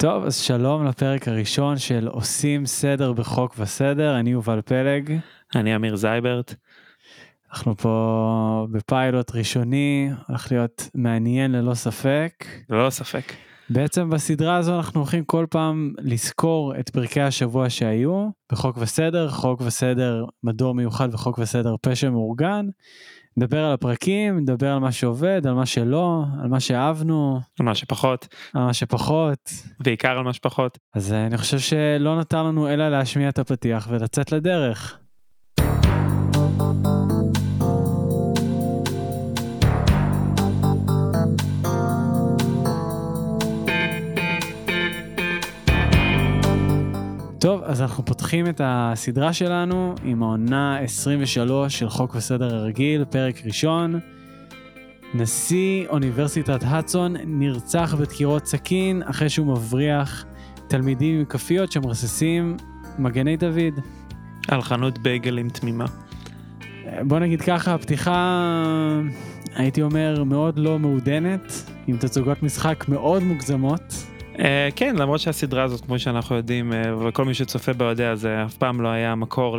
טוב, אז שלום לפרק הראשון של עושים סדר בחוק וסדר, אני יובל פלג. אני אמיר זייברט. אנחנו פה בפיילוט ראשוני, הולך להיות מעניין ללא ספק. ללא ספק. בעצם בסדרה הזו אנחנו הולכים כל פעם לזכור את פרקי השבוע שהיו בחוק וסדר, חוק וסדר מדור מיוחד וחוק וסדר פשע מאורגן. נדבר על הפרקים, נדבר על מה שעובד, על מה שלא, על מה שאהבנו. על מה שפחות. על מה שפחות. בעיקר על מה שפחות. אז אני חושב שלא נותר לנו אלא להשמיע את הפתיח ולצאת לדרך. טוב, אז אנחנו פותחים את הסדרה שלנו עם העונה 23 של חוק וסדר הרגיל, פרק ראשון. נשיא אוניברסיטת האדסון נרצח בדקירות סכין אחרי שהוא מבריח תלמידים עם כפיות שמרססים מגני דוד. על חנות בייגלים תמימה. בוא נגיד ככה, הפתיחה, הייתי אומר, מאוד לא מעודנת, עם תצוגות משחק מאוד מוגזמות. Uh, כן למרות שהסדרה הזאת כמו שאנחנו יודעים uh, וכל מי שצופה בה יודע זה אף פעם לא היה מקור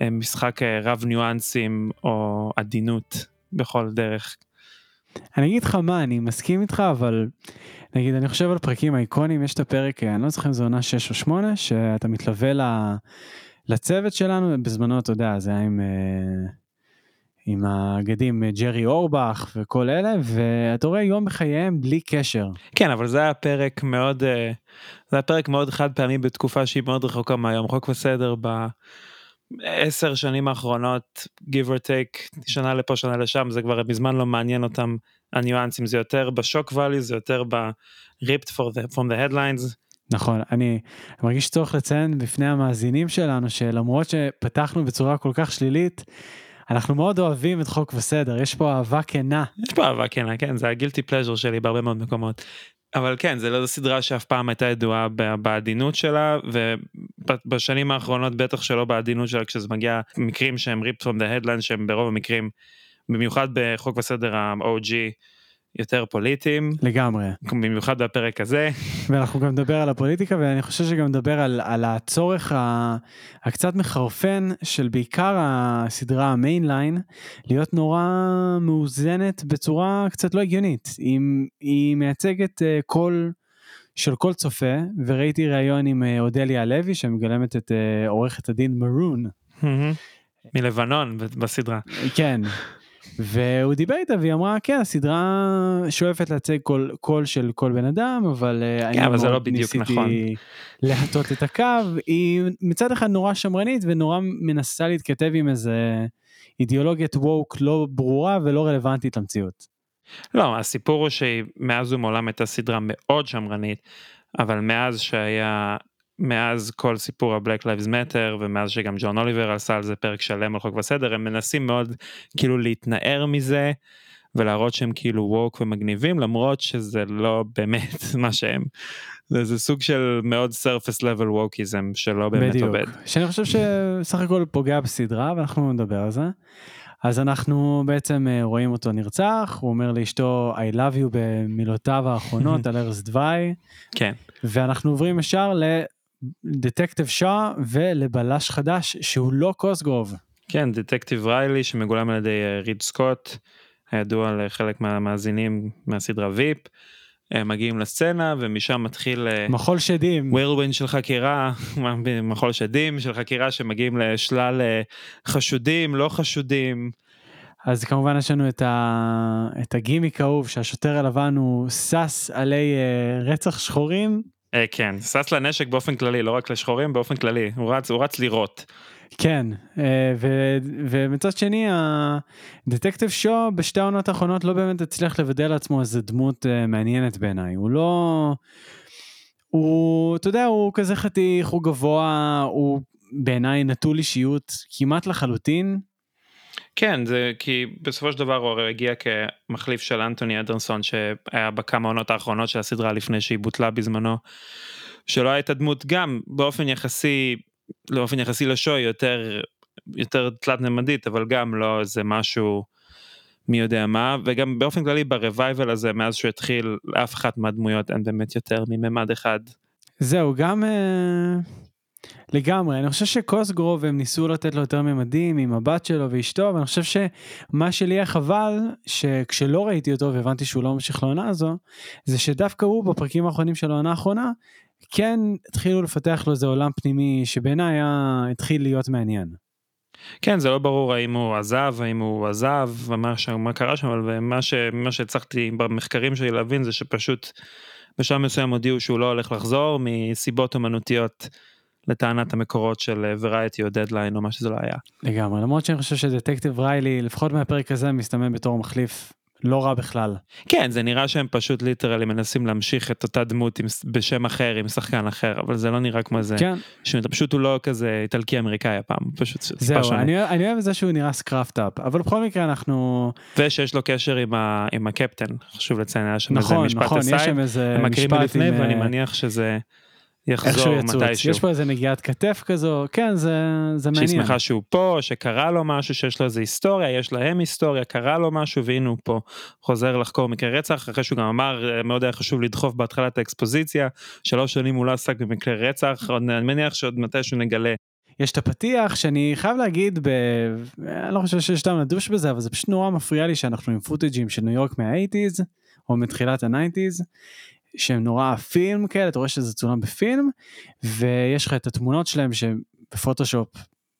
למשחק uh, רב ניואנסים או עדינות בכל דרך. אני אגיד לך מה אני מסכים איתך אבל נגיד אני חושב על פרקים האיקונים יש את הפרק אני לא זוכר אם זה עונה 6 או 8 שאתה מתלווה לצוות שלנו בזמנו אתה יודע זה היה עם. Uh... עם האגדים אה, ג'רי אורבך וכל אלה ואתה רואה יום בחייהם בלי קשר. כן אבל זה היה פרק מאוד אה, זה היה פרק מאוד חד פעמי בתקופה שהיא מאוד רחוקה מהיום חוק וסדר בעשר שנים האחרונות give or take שנה לפה שנה לשם זה כבר מזמן לא מעניין אותם הניואנסים זה יותר בשוק ואלי זה יותר ב-ripped from the headlines. נכון אני מרגיש צורך לציין בפני המאזינים שלנו שלמרות שפתחנו בצורה כל כך שלילית. אנחנו מאוד אוהבים את חוק וסדר, יש פה אהבה כנה. יש פה אהבה כנה, כן, זה הגילטי פלז'ר שלי בהרבה מאוד מקומות. אבל כן, זה לא סדרה שאף פעם הייתה ידועה בעדינות שלה, ובשנים האחרונות בטח שלא בעדינות שלה כשזה מגיע למקרים שהם ripped from the headlines שהם ברוב המקרים, במיוחד בחוק וסדר ה-OG, יותר פוליטיים. לגמרי. במיוחד בפרק הזה. ואנחנו גם נדבר על הפוליטיקה ואני חושב שגם נדבר על, על הצורך ה, הקצת מחרפן של בעיקר הסדרה המיינליין להיות נורא מאוזנת בצורה קצת לא הגיונית. היא, היא מייצגת אה, קול של כל צופה וראיתי ראיון עם אה, אודליה הלוי שמגלמת את אה, עורכת הדין מרון. מלבנון בסדרה. כן והוא דיבר איתה והיא אמרה כן הסדרה שואפת לייצג קול, קול של כל בן אדם אבל אה, כן, אני אבל לא ניסיתי נכון. להטות את הקו היא מצד אחד נורא שמרנית ונורא מנסה להתכתב עם איזה אידיאולוגיית ווק לא ברורה ולא רלוונטית למציאות. לא הסיפור הוא שמאז ומעולם הייתה סדרה מאוד שמרנית אבל מאז שהיה מאז כל סיפור ה-Black Lives Matter ומאז שגם ג'ון אוליבר עשה על זה פרק שלם על חוק וסדר הם מנסים מאוד כאילו להתנער מזה ולהראות שהם כאילו ווק ומגניבים למרות שזה לא באמת מה שהם. זה, זה סוג של מאוד surface level ווקיזם שלא באמת בדיוק. עובד. שאני חושב שסך הכל פוגע בסדרה ואנחנו נדבר על זה. אז אנחנו בעצם אה, רואים אותו נרצח, הוא אומר לאשתו I love you במילותיו האחרונות על ארז דווי. כן. ואנחנו עוברים ישר דטקטיב שאה ולבלש חדש שהוא לא קוסגרוב. כן, דטקטיב ריילי שמגולם על ידי אה, ריד סקוט, הידוע לחלק מהמאזינים מהסדרה ויפ. מגיעים לסצנה ומשם מתחיל אה, מחול שדים ווירלווין של חקירה מחול שדים של חקירה שמגיעים לשלל אה, חשודים לא חשודים. אז כמובן יש לנו את, ה... את הגימיק האהוב שהשוטר הלבן הוא שש עלי רצח שחורים כן, שש לנשק באופן כללי, לא רק לשחורים, באופן כללי, הוא רץ, הוא רץ לירות. כן, אה, ו, ומצד שני הדטקטיב שו בשתי העונות האחרונות לא באמת הצליח לבדל לעצמו איזה דמות אה, מעניינת בעיניי, הוא לא... הוא, אתה יודע, הוא כזה חתיך, הוא גבוה, הוא בעיניי נטול אישיות כמעט לחלוטין, כן זה כי בסופו של דבר הוא הרי הגיע כמחליף של אנטוני אדרסון שהיה בכמה עונות האחרונות של הסדרה לפני שהיא בוטלה בזמנו. שלא הייתה דמות גם באופן יחסי באופן יחסי לשוי יותר יותר תלת נמדית אבל גם לא איזה משהו מי יודע מה, וגם באופן כללי ברווייבל הזה, מאז שהוא התחיל, לאף אחת מהדמויות אין באמת יותר מממד אחד. זהו, גם אה, לגמרי, אני חושב שקוסגרוב הם ניסו לתת לו יותר ממדים עם הבת שלו ואשתו, אבל אני חושב שמה שלי היה חבל, שכשלא ראיתי אותו והבנתי שהוא לא ממשיך לעונה הזו, זה שדווקא הוא בפרקים האחרונים של העונה האחרונה, כן התחילו לפתח לו איזה עולם פנימי שבעיניי התחיל להיות מעניין. כן, זה לא ברור האם הוא עזב, האם הוא עזב, ומה ש... מה קרה שם, אבל מה, ש... מה שהצלחתי במחקרים שלי להבין זה שפשוט בשלב מסוים הודיעו שהוא לא הולך לחזור מסיבות אומנותיות לטענת המקורות של Variety או דדליין או מה שזה לא היה. לגמרי, למרות שאני חושב ש detective ריילי, לפחות מהפרק הזה, מסתמן בתור מחליף לא רע בכלל. כן, זה נראה שהם פשוט literally מנסים להמשיך את אותה דמות עם, בשם אחר, עם שחקן אחר, אבל זה לא נראה כמו זה. כן. פשוט הוא לא כזה איטלקי אמריקאי הפעם, פשוט זהו, אני, אני אוהב את זה שהוא נראה scruffed-up, אבל בכל מקרה אנחנו... ושיש לו קשר עם, ה, עם הקפטן, חשוב לציין, היה שם נכון, איזה משפט נכון, יש שם איזה משפט עם... ואני מניח שזה... יחזור מתישהו. יש פה איזה נגיעת כתף כזו, כן זה, זה מעניין. שהיא שמחה שהוא פה, שקרה לו משהו, שיש לו איזה היסטוריה, יש להם היסטוריה, קרה לו משהו והנה הוא פה חוזר לחקור מקרה רצח, אחרי שהוא גם אמר מאוד היה חשוב לדחוף בהתחלת האקספוזיציה, שלוש שנים הוא לא עסק במקרה רצח, עוד, אני מניח שעוד מתישהו נגלה. יש את הפתיח שאני חייב להגיד, ב... אני לא חושב שיש טעם לדוש בזה, אבל זה פשוט נורא מפריע לי שאנחנו עם פוטג'ים של ניו יורק מה-80's, או מתחילת ה-90's, שהם נורא פילם כאלה, אתה רואה שזה צולם בפילם, ויש לך את התמונות שלהם שבפוטושופ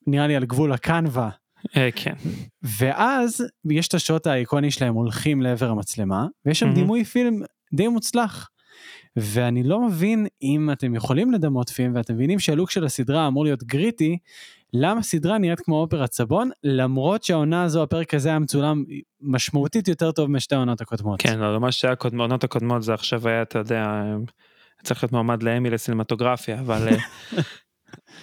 נראה לי על גבול הקנווה. אה, כן. ואז יש את השוט האיקוני שלהם הולכים לעבר המצלמה, ויש שם דימוי פילם די מוצלח. ואני לא מבין אם אתם יכולים לדמות פילם ואתם מבינים שהלוק של הסדרה אמור להיות גריטי, למה סדרה נראית כמו אופרת סבון, למרות שהעונה הזו, הפרק הזה היה מצולם משמעותית יותר טוב משתי העונות הקודמות. כן, לא, מה שהיה העונות הקודמות זה עכשיו היה, אתה יודע, צריך להיות מועמד לאמי לסינמטוגרפיה, אבל אה,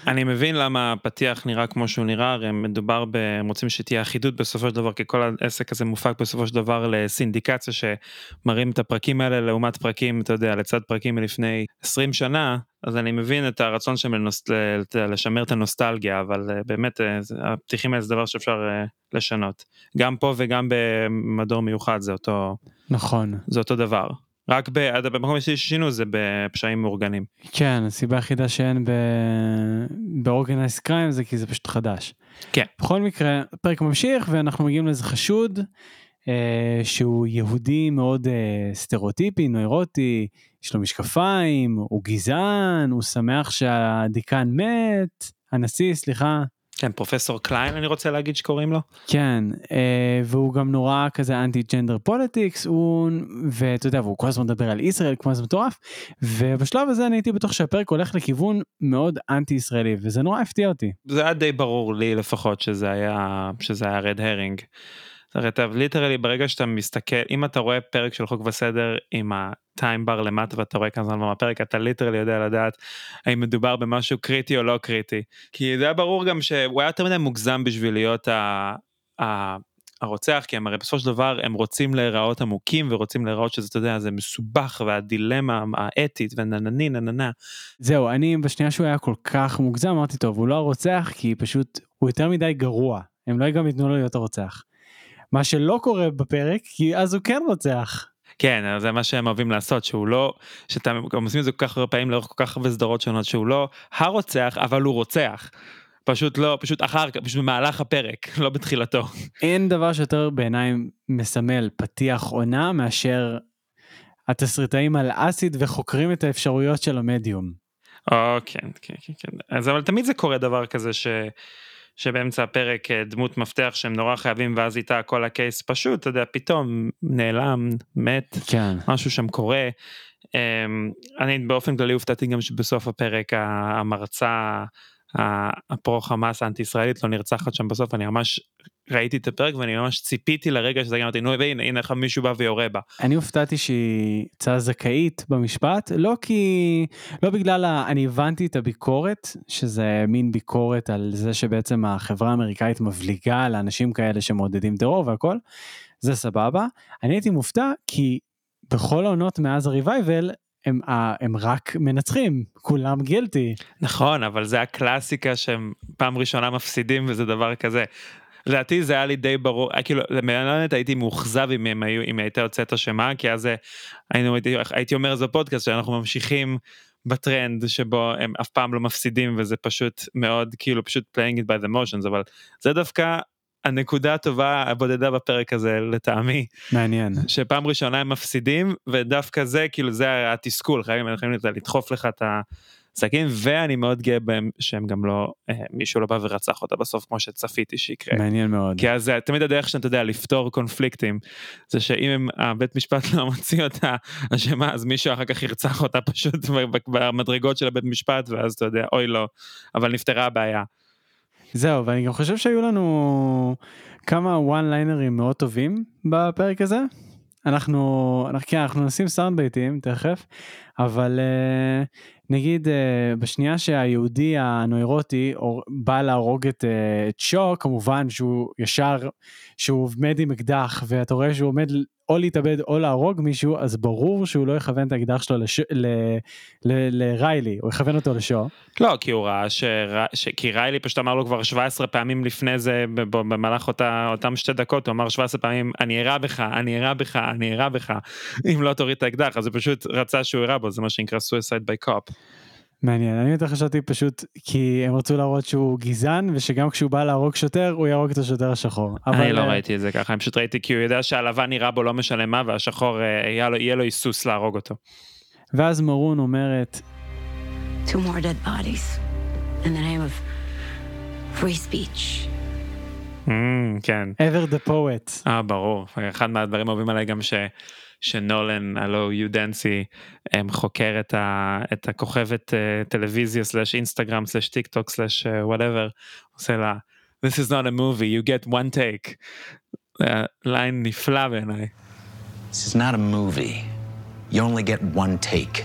אני מבין למה הפתיח נראה כמו שהוא נראה, הרי מדובר ב... הם רוצים שתהיה אחידות בסופו של דבר, כי כל העסק הזה מופק בסופו של דבר לסינדיקציה שמראים את הפרקים האלה לעומת פרקים, אתה יודע, לצד פרקים מלפני 20 שנה, אז אני מבין את הרצון שלהם לנוס... לשמר את הנוסטלגיה, אבל אה, באמת אה, הפתיחים האלה זה דבר שאפשר אה, לשנות. גם פה וגם במדור מיוחד זה אותו... נכון. זה אותו דבר. רק במקום היחידי ששינו זה בפשעים מאורגנים. כן, הסיבה היחידה שאין באורגנייס קריים זה כי זה פשוט חדש. כן. בכל מקרה, הפרק ממשיך ואנחנו מגיעים לאיזה חשוד אה, שהוא יהודי מאוד אה, סטריאוטיפי, נוירוטי, יש לו משקפיים, הוא גזען, הוא שמח שהדיקן מת, הנשיא, סליחה, כן, פרופסור קליין אני רוצה להגיד שקוראים לו. כן, אה, והוא גם נורא כזה אנטי gender politics, הוא, ואתה יודע, והוא כל הזמן מדבר על ישראל כמו איזה מטורף, ובשלב הזה אני הייתי בטוח שהפרק הולך לכיוון מאוד אנטי ישראלי, וזה נורא הפתיע אותי. זה היה די ברור לי לפחות שזה היה, שזה היה red herring. אתה literally ברגע שאתה מסתכל אם אתה רואה פרק של חוק וסדר עם ה time bar למטה ואתה רואה כמה זמן בפרק אתה literally יודע לדעת האם מדובר במשהו קריטי או לא קריטי כי זה היה ברור גם שהוא היה יותר מדי מוגזם בשביל להיות ה... ה... הרוצח כי הם הרי בסופו של דבר הם רוצים להיראות עמוקים ורוצים להיראות שזה אתה יודע זה מסובך והדילמה האתית וננני נננה. זהו אני בשנייה שהוא היה כל כך מוגזם אמרתי טוב הוא לא הרוצח כי פשוט הוא יותר מדי גרוע הם לא גם ייתנו לו להיות הרוצח. מה שלא קורה בפרק, כי אז הוא כן רוצח. כן, זה מה שהם אוהבים לעשות, שהוא לא, שאתם עושים את זה כל כך הרבה פעמים לאורך כל כך הרבה סדרות שונות, שהוא לא הרוצח, אבל הוא רוצח. פשוט לא, פשוט אחר כך, פשוט במהלך הפרק, לא בתחילתו. אין דבר שיותר בעיניי מסמל פתיח עונה מאשר התסריטאים על אסיד וחוקרים את האפשרויות של המדיום. או, כן, כן, כן, כן. אז אבל תמיד זה קורה דבר כזה ש... שבאמצע הפרק אה, דמות מפתח שהם נורא חייבים ואז איתה כל הקייס פשוט, אתה יודע, פתאום נעלם, מת, כן. משהו שם קורה. אמ, אני באופן כללי הופתעתי גם שבסוף הפרק המרצה הפרו חמאס האנטי ישראלית לא נרצחת שם בסוף אני ממש ראיתי את הפרק ואני ממש ציפיתי לרגע שזה גם אותי נו והנה הנה איך מישהו בא ויורה בה. אני הופתעתי שהיא יצאה זכאית במשפט לא כי לא בגלל ה... אני הבנתי את הביקורת שזה מין ביקורת על זה שבעצם החברה האמריקאית מבליגה לאנשים כאלה שמעודדים טרור והכל זה סבבה אני הייתי מופתע כי בכל העונות מאז הריווייבל הם, הם רק מנצחים, כולם גילטי. נכון, אבל זה הקלאסיקה שהם פעם ראשונה מפסידים וזה דבר כזה. לדעתי זה היה לי די ברור, אה, כאילו, למעט הייתי מאוכזב אם הם היו, אם הייתה יוצאת אשמה, כי אז אה, היינו, הייתי, הייתי אומר זה פודקאסט שאנחנו ממשיכים בטרנד שבו הם אף פעם לא מפסידים וזה פשוט מאוד כאילו פשוט playing it by the motions אבל זה דווקא הנקודה הטובה הבודדה בפרק הזה לטעמי. מעניין. שפעם ראשונה הם מפסידים ודווקא זה כאילו זה התסכול חייבים יכולים לדחוף לך את הסכין ואני מאוד גאה בהם שהם גם לא אה, מישהו לא בא ורצח אותה בסוף כמו שצפיתי שיקרה. מעניין מאוד. כי אז תמיד הדרך שאתה יודע לפתור קונפליקטים זה שאם הם, הבית משפט לא מוציא אותה אשמה אז מישהו אחר כך ירצח אותה פשוט במדרגות של הבית משפט ואז אתה יודע אוי לא אבל נפתרה הבעיה. זהו, ואני גם חושב שהיו לנו כמה וואן ליינרים מאוד טובים בפרק הזה. אנחנו, אנחנו, כן, אנחנו נשים סאונד ביתיים תכף, אבל uh, נגיד uh, בשנייה שהיהודי הנוירוטי בא להרוג את, את שו, כמובן שהוא ישר, שהוא עומד עם אקדח ואתה רואה שהוא עומד או להתאבד או להרוג מישהו, אז ברור שהוא לא יכוון את האקדח שלו לש... ל... ל... לריילי, הוא יכוון אותו לשו. לא, כי הוא ראה ש... ש... כי ריילי פשוט אמר לו כבר 17 פעמים לפני זה, במהלך אותה... אותם שתי דקות, הוא אמר 17 פעמים, אני אראה בך, אני אראה בך, אני אראה בך, אם לא תוריד את האקדח, אז הוא פשוט רצה שהוא יראה בו, זה מה שנקרא suicide by cop. מעניין, אני יותר חשבתי פשוט כי הם רצו להראות שהוא גזען ושגם כשהוא בא להרוג שוטר הוא יהרוג את השוטר השחור. אני לא אה, ראיתי את זה ככה, אני פשוט ראיתי כי הוא יודע שהלבן נראה בו לא משנה מה והשחור אה, יהיה לו היסוס להרוג אותו. ואז מרון אומרת Two more dead bodies in the name of free speech. ממ, כן. ever the poet. אה ברור, אחד מהדברים האהובים עליי גם ש... שנולן הלו יו דנסי חוקר את, ה, את הכוכבת uh, טלוויזיה סלאש אינסטגרם סלאש טיק טוק סלאש וואטאבר עושה לה this is not a movie you get one take. ליין נפלא בעיניי. This is not a movie. You only get one take.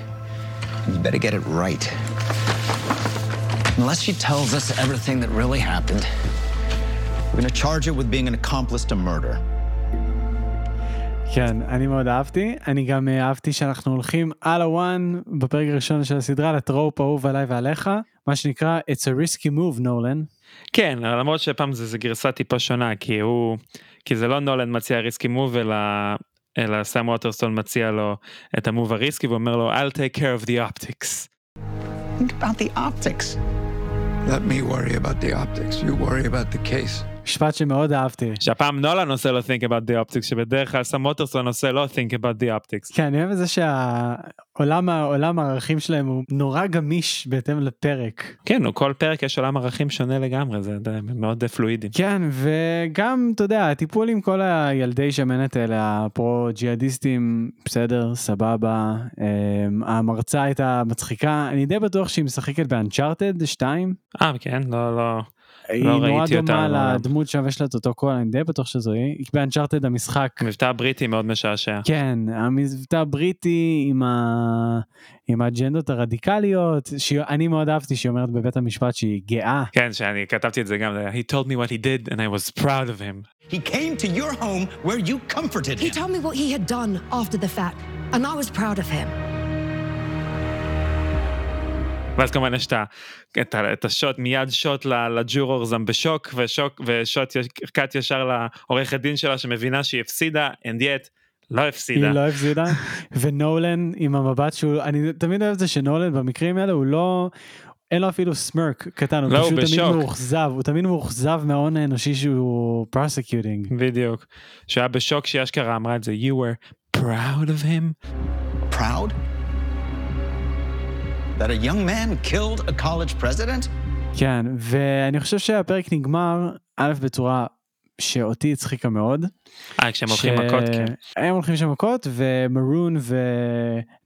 You better get it right. Unless she tells us everything that really happened, we're gonna charge her with being an accomplice to murder. כן, אני מאוד אהבתי. אני גם אה, אהבתי שאנחנו הולכים על ה one בפרק הראשון של הסדרה ל trope אהוב עליי ועליך, מה שנקרא It's a risky move נולן. כן, למרות שפעם זה, זה גרסה טיפה שונה, כי הוא, כי זה לא נולן מציע ריסקי מוב, אלא, אלא סם ווטרסטון מציע לו את המוב הריסקי ואומר לו I'll take care of the optics. Think about the optics. Let me worry about the optics. You worry about the case. משפט שמאוד אהבתי. שהפעם נולן עושה לו think about the optics, שבדרך כלל סם ווטרסון עושה לא think about the optics. כן, אני אוהב את זה שהעולם העולם הערכים שלהם הוא נורא גמיש בהתאם לפרק. כן, כל פרק יש עולם ערכים שונה לגמרי, זה מאוד פלואידי. כן, וגם, אתה יודע, הטיפול עם כל הילדי שמנת האלה, הפרו ג'יהאדיסטים, בסדר, סבבה. אמ, המרצה הייתה מצחיקה, אני די בטוח שהיא משחקת באנצ'ארטד 2. אה, כן, לא, לא. היא לא נורא דומה לדמות שם יש לה את אותו קול אני די בטוח שזו היא. היא באנצ'ארטד המשחק. המבטא הבריטי מאוד משעשע. כן המבטא הבריטי עם, ה... עם האג'נדות הרדיקליות שאני מאוד אהבתי שהיא אומרת בבית המשפט שהיא גאה. כן שאני כתבתי את זה גם he told me what he did and I was proud of him. He came to your home where you comforted him. He told me what he had done after the fact and I was proud of him. ואז כמובן יש את, את השוט מיד שוט לג'ורורס הם בשוק ושוק ושוט קאט ישר לעורכת דין שלה שמבינה שהיא הפסידה and yet לא הפסידה. היא לא הפסידה ונולן עם המבט שהוא אני תמיד אוהב את זה שנולן במקרים האלה הוא לא. אין לו אפילו smirk קטן, הוא לא, פשוט הוא תמיד מאוכזב, הוא תמיד מאוכזב מההון האנושי שהוא prosecuting. בדיוק. שהיה בשוק שהיא אשכרה אמרה את זה, you were proud of him. proud? That a young man killed a college president? כן, ואני חושב שהפרק נגמר, א', בצורה שאותי הצחיקה מאוד. אה, כשהם הולכים מכות, כן. הם הולכים שם מכות, ומרון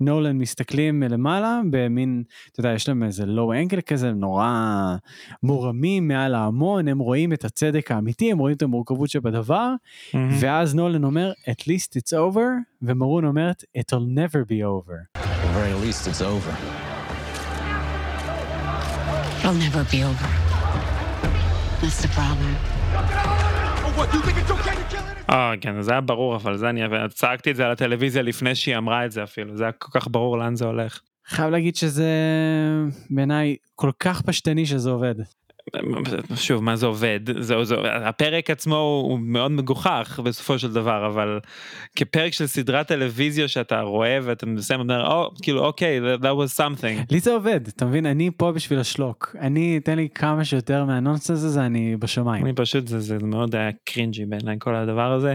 ונולן מסתכלים מלמעלה, במין, אתה יודע, יש להם איזה לואו אנגל כזה, נורא מורמים מעל ההמון, הם רואים את הצדק האמיתי, הם רואים את המורכבות שבדבר, mm-hmm. ואז נולן אומר, at least it's over, ומרון אומרת, it'll never be over. At the very least it's over. It'll never be over. That's the problem. אה כן זה היה ברור אבל זה אני צעקתי את זה על הטלוויזיה לפני שהיא אמרה את זה אפילו זה היה כל כך ברור לאן זה הולך. חייב להגיד שזה בעיניי כל כך פשטני שזה עובד. שוב מה זה עובד זה, זה הפרק עצמו הוא מאוד מגוחך בסופו של דבר אבל כפרק של סדרת טלוויזיה שאתה רואה ואתה מסיים אומר או כאילו אוקיי that was something. לי זה עובד אתה מבין אני פה בשביל השלוק אני תן לי כמה שיותר מהנונסנס הזה אני בשמיים. אני פשוט זה, זה מאוד היה קרינג'י בעיניי כל הדבר הזה.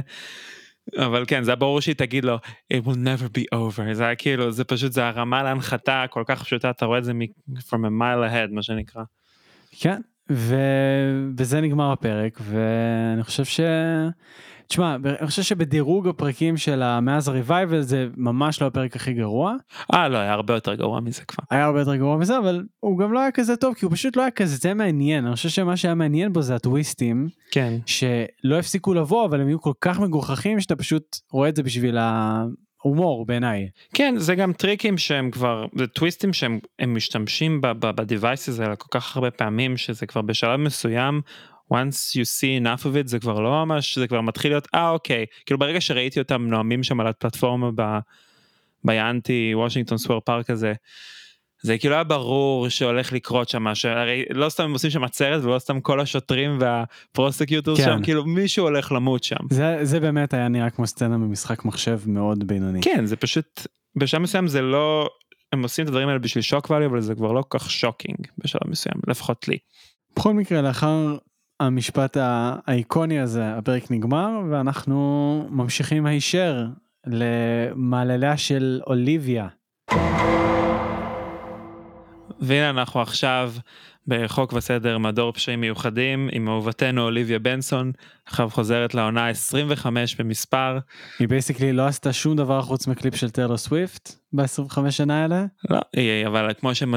אבל כן זה ברור שהיא תגיד לו it will never be over זה היה כאילו זה פשוט זה הרמה להנחתה כל כך פשוטה אתה רואה את זה from a mile ahead מה שנקרא. כן ובזה נגמר הפרק ואני חושב ש... תשמע, אני חושב שבדירוג הפרקים של מאז הריווייבל זה ממש לא הפרק הכי גרוע. אה לא היה הרבה יותר גרוע מזה כבר. היה הרבה יותר גרוע מזה אבל הוא גם לא היה כזה טוב כי הוא פשוט לא היה כזה זה מעניין אני חושב שמה שהיה מעניין בו זה הטוויסטים כן שלא הפסיקו לבוא אבל הם היו כל כך מגוחכים שאתה פשוט רואה את זה בשביל ההומור בעיניי. כן זה גם טריקים שהם כבר זה טוויסטים שהם משתמשים בדיווייס הזה כל כך הרבה פעמים שזה כבר בשלב מסוים once you see enough of it זה כבר לא ממש זה כבר מתחיל להיות אה אוקיי כאילו ברגע שראיתי אותם נואמים שם על הפלטפורמה ב, ביאנטי וושינגטון סקוור פארק הזה. זה כאילו היה ברור שהולך לקרות שם שהרי לא סתם הם עושים שם עצרת ולא סתם כל השוטרים וה prosecutor כן. שם כאילו מישהו הולך למות שם. זה, זה באמת היה נראה כמו סצנה ממשחק מחשב מאוד בינוני. כן זה פשוט בשלב מסוים זה לא הם עושים את הדברים האלה בשביל shock value אבל זה כבר לא כל כך shocking בשלב מסוים לפחות לי. בכל מקרה לאחר המשפט האיקוני הזה הפרק נגמר ואנחנו ממשיכים הישר למעלליה של אוליביה. והנה אנחנו עכשיו בחוק וסדר מדור פשעים מיוחדים עם אהובתנו אוליביה בנסון עכשיו חוזרת לעונה 25 במספר. היא basically לא עשתה שום דבר חוץ מקליפ של טיילור סוויפט ב-25 שנה האלה. לא, אבל כמו שהם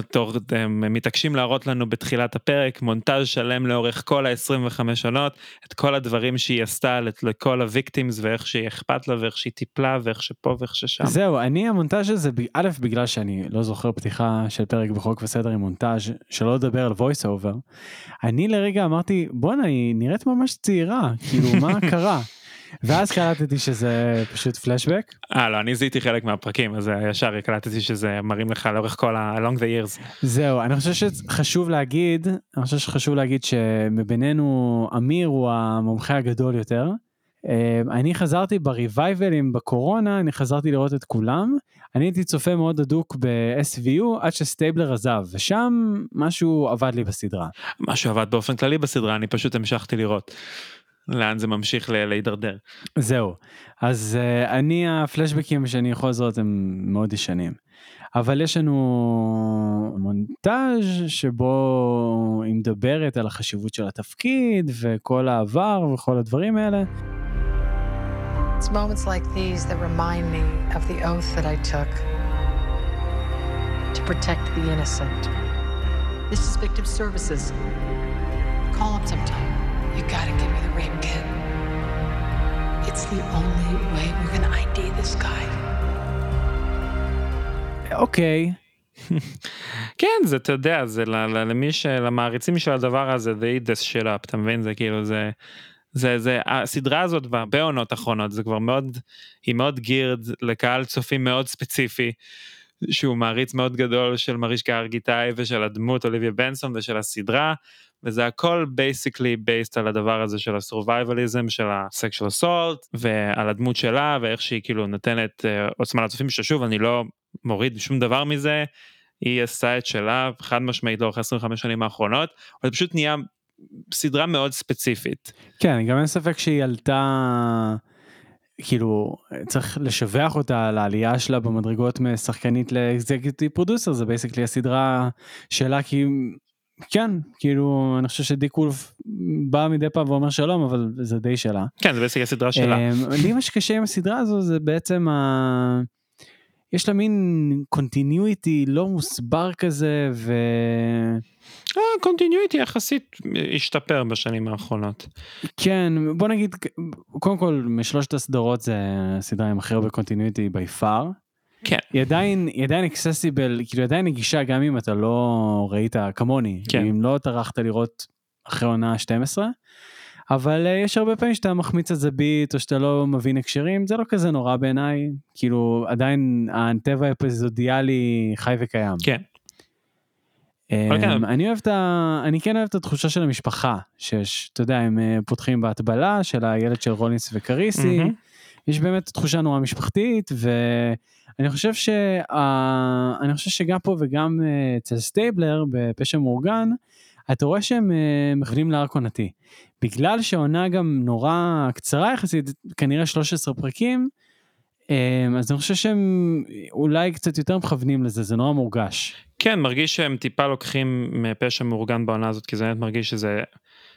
מתעקשים להראות לנו בתחילת הפרק מונטאז' שלם לאורך כל ה-25 שנות את כל הדברים שהיא עשתה לכל הוויקטימס ואיך שהיא אכפת לה ואיך שהיא טיפלה ואיך שפה ואיך ששם. זהו אני המונטאז' הזה א' בגלל שאני לא זוכר פתיחה של פרק בחוק וסדר עם מונטאז' שלא לדבר על voice over. אני לרגע אמרתי בואנה היא נראית ממש צעירה כאילו מה קרה. ואז קלטתי שזה פשוט פלשבק. אה לא אני זיהיתי חלק מהפרקים אז ישר קלטתי שזה מראים לך לאורך כל ה-long the years. זהו אני חושב שחשוב להגיד אני חושב שחשוב להגיד שמבינינו אמיר הוא המומחה הגדול יותר. אני חזרתי בריווייבלים בקורונה אני חזרתי לראות את כולם אני הייתי צופה מאוד הדוק ב-SVU עד שסטייבלר עזב ושם משהו עבד לי בסדרה. משהו עבד באופן כללי בסדרה אני פשוט המשכתי לראות. לאן זה ממשיך להידרדר. זהו אז uh, אני הפלשבקים שאני יכול לזהות הם מאוד ישנים. אבל יש לנו מונטאז' שבו היא מדברת על החשיבות של התפקיד וכל העבר וכל הדברים האלה. It's moments like these that remind me of the oath that I took to protect the innocent. This is victim services. Call them sometime. You gotta give me the rape kit. It's the only way we're gonna ID this guy. אוקיי. כן זה אתה יודע זה למי שלמעריצים של הדבר הזה they eat this shit up אתה מבין זה כאילו זה זה זה הסדרה הזאת בהרבה עונות אחרונות זה כבר מאוד היא מאוד geared לקהל צופים מאוד ספציפי. שהוא מעריץ מאוד גדול של מרישקה הרגיטאי ושל הדמות אוליביה בנסון ושל הסדרה וזה הכל basically based על הדבר הזה של ה survivalism של ה sexual assault ועל הדמות שלה ואיך שהיא כאילו נותנת אה, עוצמה לצופים ששוב אני לא מוריד שום דבר מזה היא עשתה את שלה חד משמעית לאורך 25 שנים האחרונות אבל זה פשוט נהיה סדרה מאוד ספציפית. כן גם אין ספק שהיא עלתה. כאילו צריך לשבח אותה על העלייה שלה במדרגות משחקנית ל executive producer זה basically הסדרה שלה כי כן כאילו אני חושב שדיק וולף בא מדי פעם ואומר שלום אבל זה די שלה. כן זה בעצם הסדרה שלה. אמ, לי מה שקשה עם הסדרה הזו זה בעצם ה... יש לה מין continuity לא מוסבר כזה ו... continuity יחסית השתפר בשנים האחרונות. כן בוא נגיד קודם כל משלושת הסדרות זה הסדרה עם הכי הרבה continuity by far. כן. היא עדיין היא עדיין accessible כאילו עדיין נגישה גם אם אתה לא ראית כמוני כן. אם לא טרחת לראות אחרי עונה 12. אבל אה, יש הרבה פעמים שאתה מחמיץ איזה beat או שאתה לא מבין הקשרים זה לא כזה נורא בעיניי כאילו עדיין הטבע האפיזודיאלי חי וקיים. כן. Uh, אבל כן. אמ, אני אוהב את ה... אני כן אוהב את התחושה של המשפחה, שיש, אתה יודע, הם אה, פותחים בהטבלה של הילד של רולינס וקריסי. יש באמת תחושה נורא משפחתית, ואני חושב ש... ה- אני חושב שגם פה וגם אה, אצל סטייבלר בפשע מאורגן, אתה רואה שהם אה, מכוונים לארק עונתי. בגלל שהעונה גם נורא קצרה יחסית, כנראה 13 פרקים, אה, אז אני חושב שהם אולי קצת יותר מכוונים לזה, זה נורא מורגש. כן, מרגיש שהם טיפה לוקחים מפשע מאורגן בעונה הזאת, כי זה באמת מרגיש שזה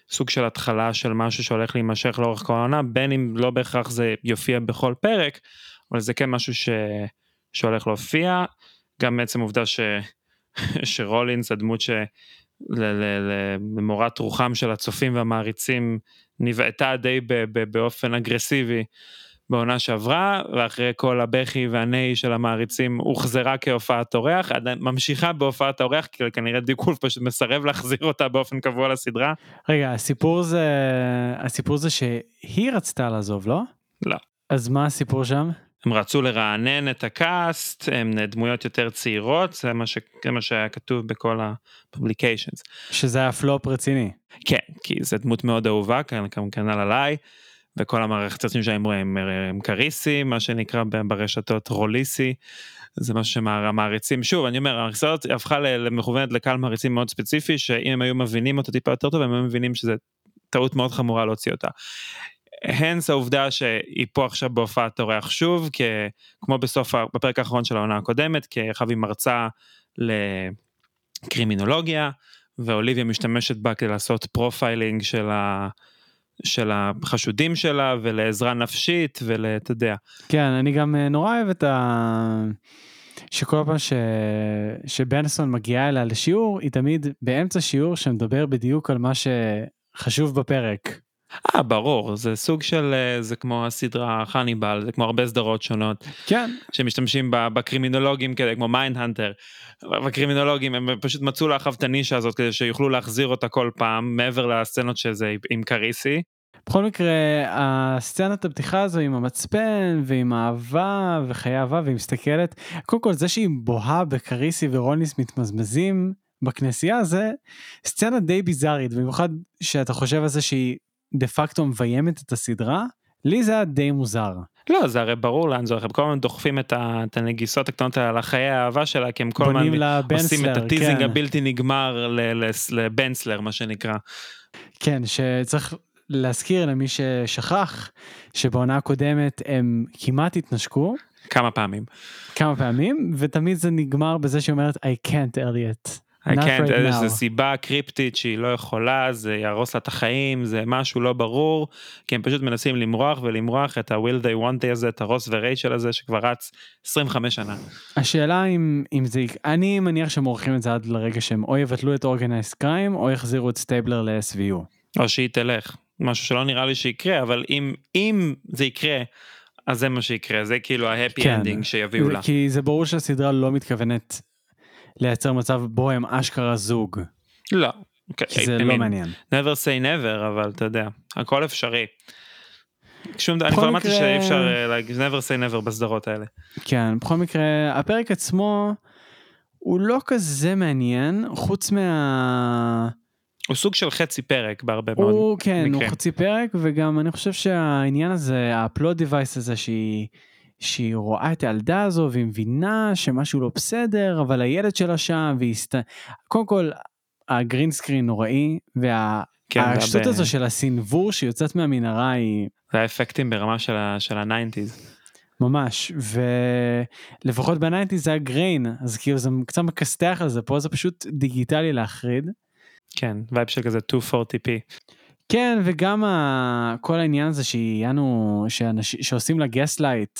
סוג של התחלה של משהו שהולך להימשך לאורך כל העונה, בין אם לא בהכרח זה יופיע בכל פרק, אבל זה כן משהו ש... שהולך להופיע. גם עצם העובדה ש... שרולינס, הדמות ש... ל- רוחם של הצופים והמעריצים, נבעטה די ב- ב- באופן אגרסיבי בעונה שעברה, ואחרי כל הבכי והנהי של המעריצים הוחזרה כהופעת אורח, ממשיכה בהופעת האורח, כי כנראה דיק וולף פשוט מסרב להחזיר אותה באופן קבוע לסדרה. רגע, הסיפור זה, הסיפור זה שהיא רצתה לעזוב, לא? לא. אז מה הסיפור שם? הם רצו לרענן את הקאסט, הם דמויות יותר צעירות, זה מה, ש... זה מה שהיה כתוב בכל ה-publications. שזה היה פלופ רציני. כן, כי זו דמות מאוד אהובה, כאן כנ"ל עליי, וכל המערכת יוצאים שלהם הם, קריסי, מה שנקרא ברשתות רוליסי, זה משהו שהמעריצים, שוב, אני אומר, המעריצות הפכה ל- למכוונת לקהל מעריצים מאוד ספציפי, שאם הם היו מבינים אותו טיפה יותר טוב, הם היו מבינים שזה טעות מאוד חמורה להוציא אותה. hence העובדה שהיא פה עכשיו בהופעת אורח שוב, כ- כמו בסוף, בפרק האחרון של העונה הקודמת, היא מרצה לקרימינולוגיה, ואוליביה משתמשת בה כדי לעשות profiling של, ה, של החשודים שלה ולעזרה נפשית ואתה יודע. כן, אני גם אה, נורא אוהב את ה... שכל פעם ש... שבנסון מגיעה אליה לשיעור, היא תמיד באמצע שיעור שמדבר בדיוק על מה שחשוב בפרק. אה ברור זה סוג של אה, זה כמו הסדרה חניבל זה כמו הרבה סדרות שונות כן. שמשתמשים בקרימינולוגים כדי כמו מיינדהנטר. בקרימינולוגים הם פשוט מצאו לה את הנישה הזאת כדי שיוכלו להחזיר אותה כל פעם מעבר לסצנות שזה עם קריסי. בכל מקרה, הסצנת הפתיחה הזו עם המצפן ועם האהבה וחיי אהבה והיא מסתכלת, קודם כל זה שהיא בוהה בקריסי ורולינס מתמזמזים בכנסייה זה סצנה די ביזארית, במיוחד שאתה חושב על זה שהיא דה פקטו מביימת את הסדרה, לי זה היה די מוזר. לא זה הרי ברור לאן זה הולך הם כל הזמן דוחפים את, ה, את הנגיסות הקטנות האלה על החיי האהבה שלה כי הם כל הזמן עושים את הטיזינג כן. הבלתי נגמר ל- ל- לבנסלר מה שנקרא. כן, שצריך להזכיר למי ששכח שבעונה הקודמת הם כמעט התנשקו כמה פעמים. כמה פעמים ותמיד זה נגמר בזה שהיא אומרת I can't Elliot. Can't, right איזה now." סיבה קריפטית שהיא לא יכולה, זה יהרוס לה את החיים, זה משהו לא ברור, כי הם פשוט מנסים למרוח ולמרוח את ה- will they won't they הזה, את הרוס ורייצ'ל הזה שכבר רץ 25 שנה. השאלה אם, אם זה, אני מניח שהם עורכים את זה עד לרגע שהם או יבטלו את Organized Crime או יחזירו את סטייבלר ל-SVU. או שהיא תלך, משהו שלא נראה לי שיקרה, אבל אם, אם זה יקרה, אז זה מה שיקרה, זה כאילו ה-happy כן. ending שיביאו לה. כי זה ברור שהסדרה לא מתכוונת לייצר מצב בו הם אשכרה זוג. לא. כי זה I לא mean, מעניין. never say never, אבל אתה יודע, הכל אפשרי. שום דבר, אני כבר אמרתי שאי אפשר אה, להגיד never say never בסדרות האלה. כן, בכל מקרה, הפרק עצמו הוא לא כזה מעניין, חוץ מה... הוא סוג של חצי פרק בהרבה מאוד הוא כן, הוא מקרים. חצי פרק, וגם אני חושב שהעניין הזה, הפלוט דיווייס הזה שהיא, שהיא רואה את הילדה הזו והיא מבינה שמשהו לא בסדר, אבל הילד שלה שם, והיא סת... קודם כל, ה green screen נוראי, כן, זה והשטות הרבה- הזו של הסינוור שיוצאת מהמנהרה היא זה האפקטים ברמה של ה- של ה nineties. ממש, ולפחות ב nineties זה היה grainy, אז כאילו זה קצת מכסתח על זה, פה זה פשוט דיגיטלי להחריד. כן, vibe של כזה 240p. כן, וגם ה... כל העניין הזה שהיינו, שאנש... שעושים לה gaslight,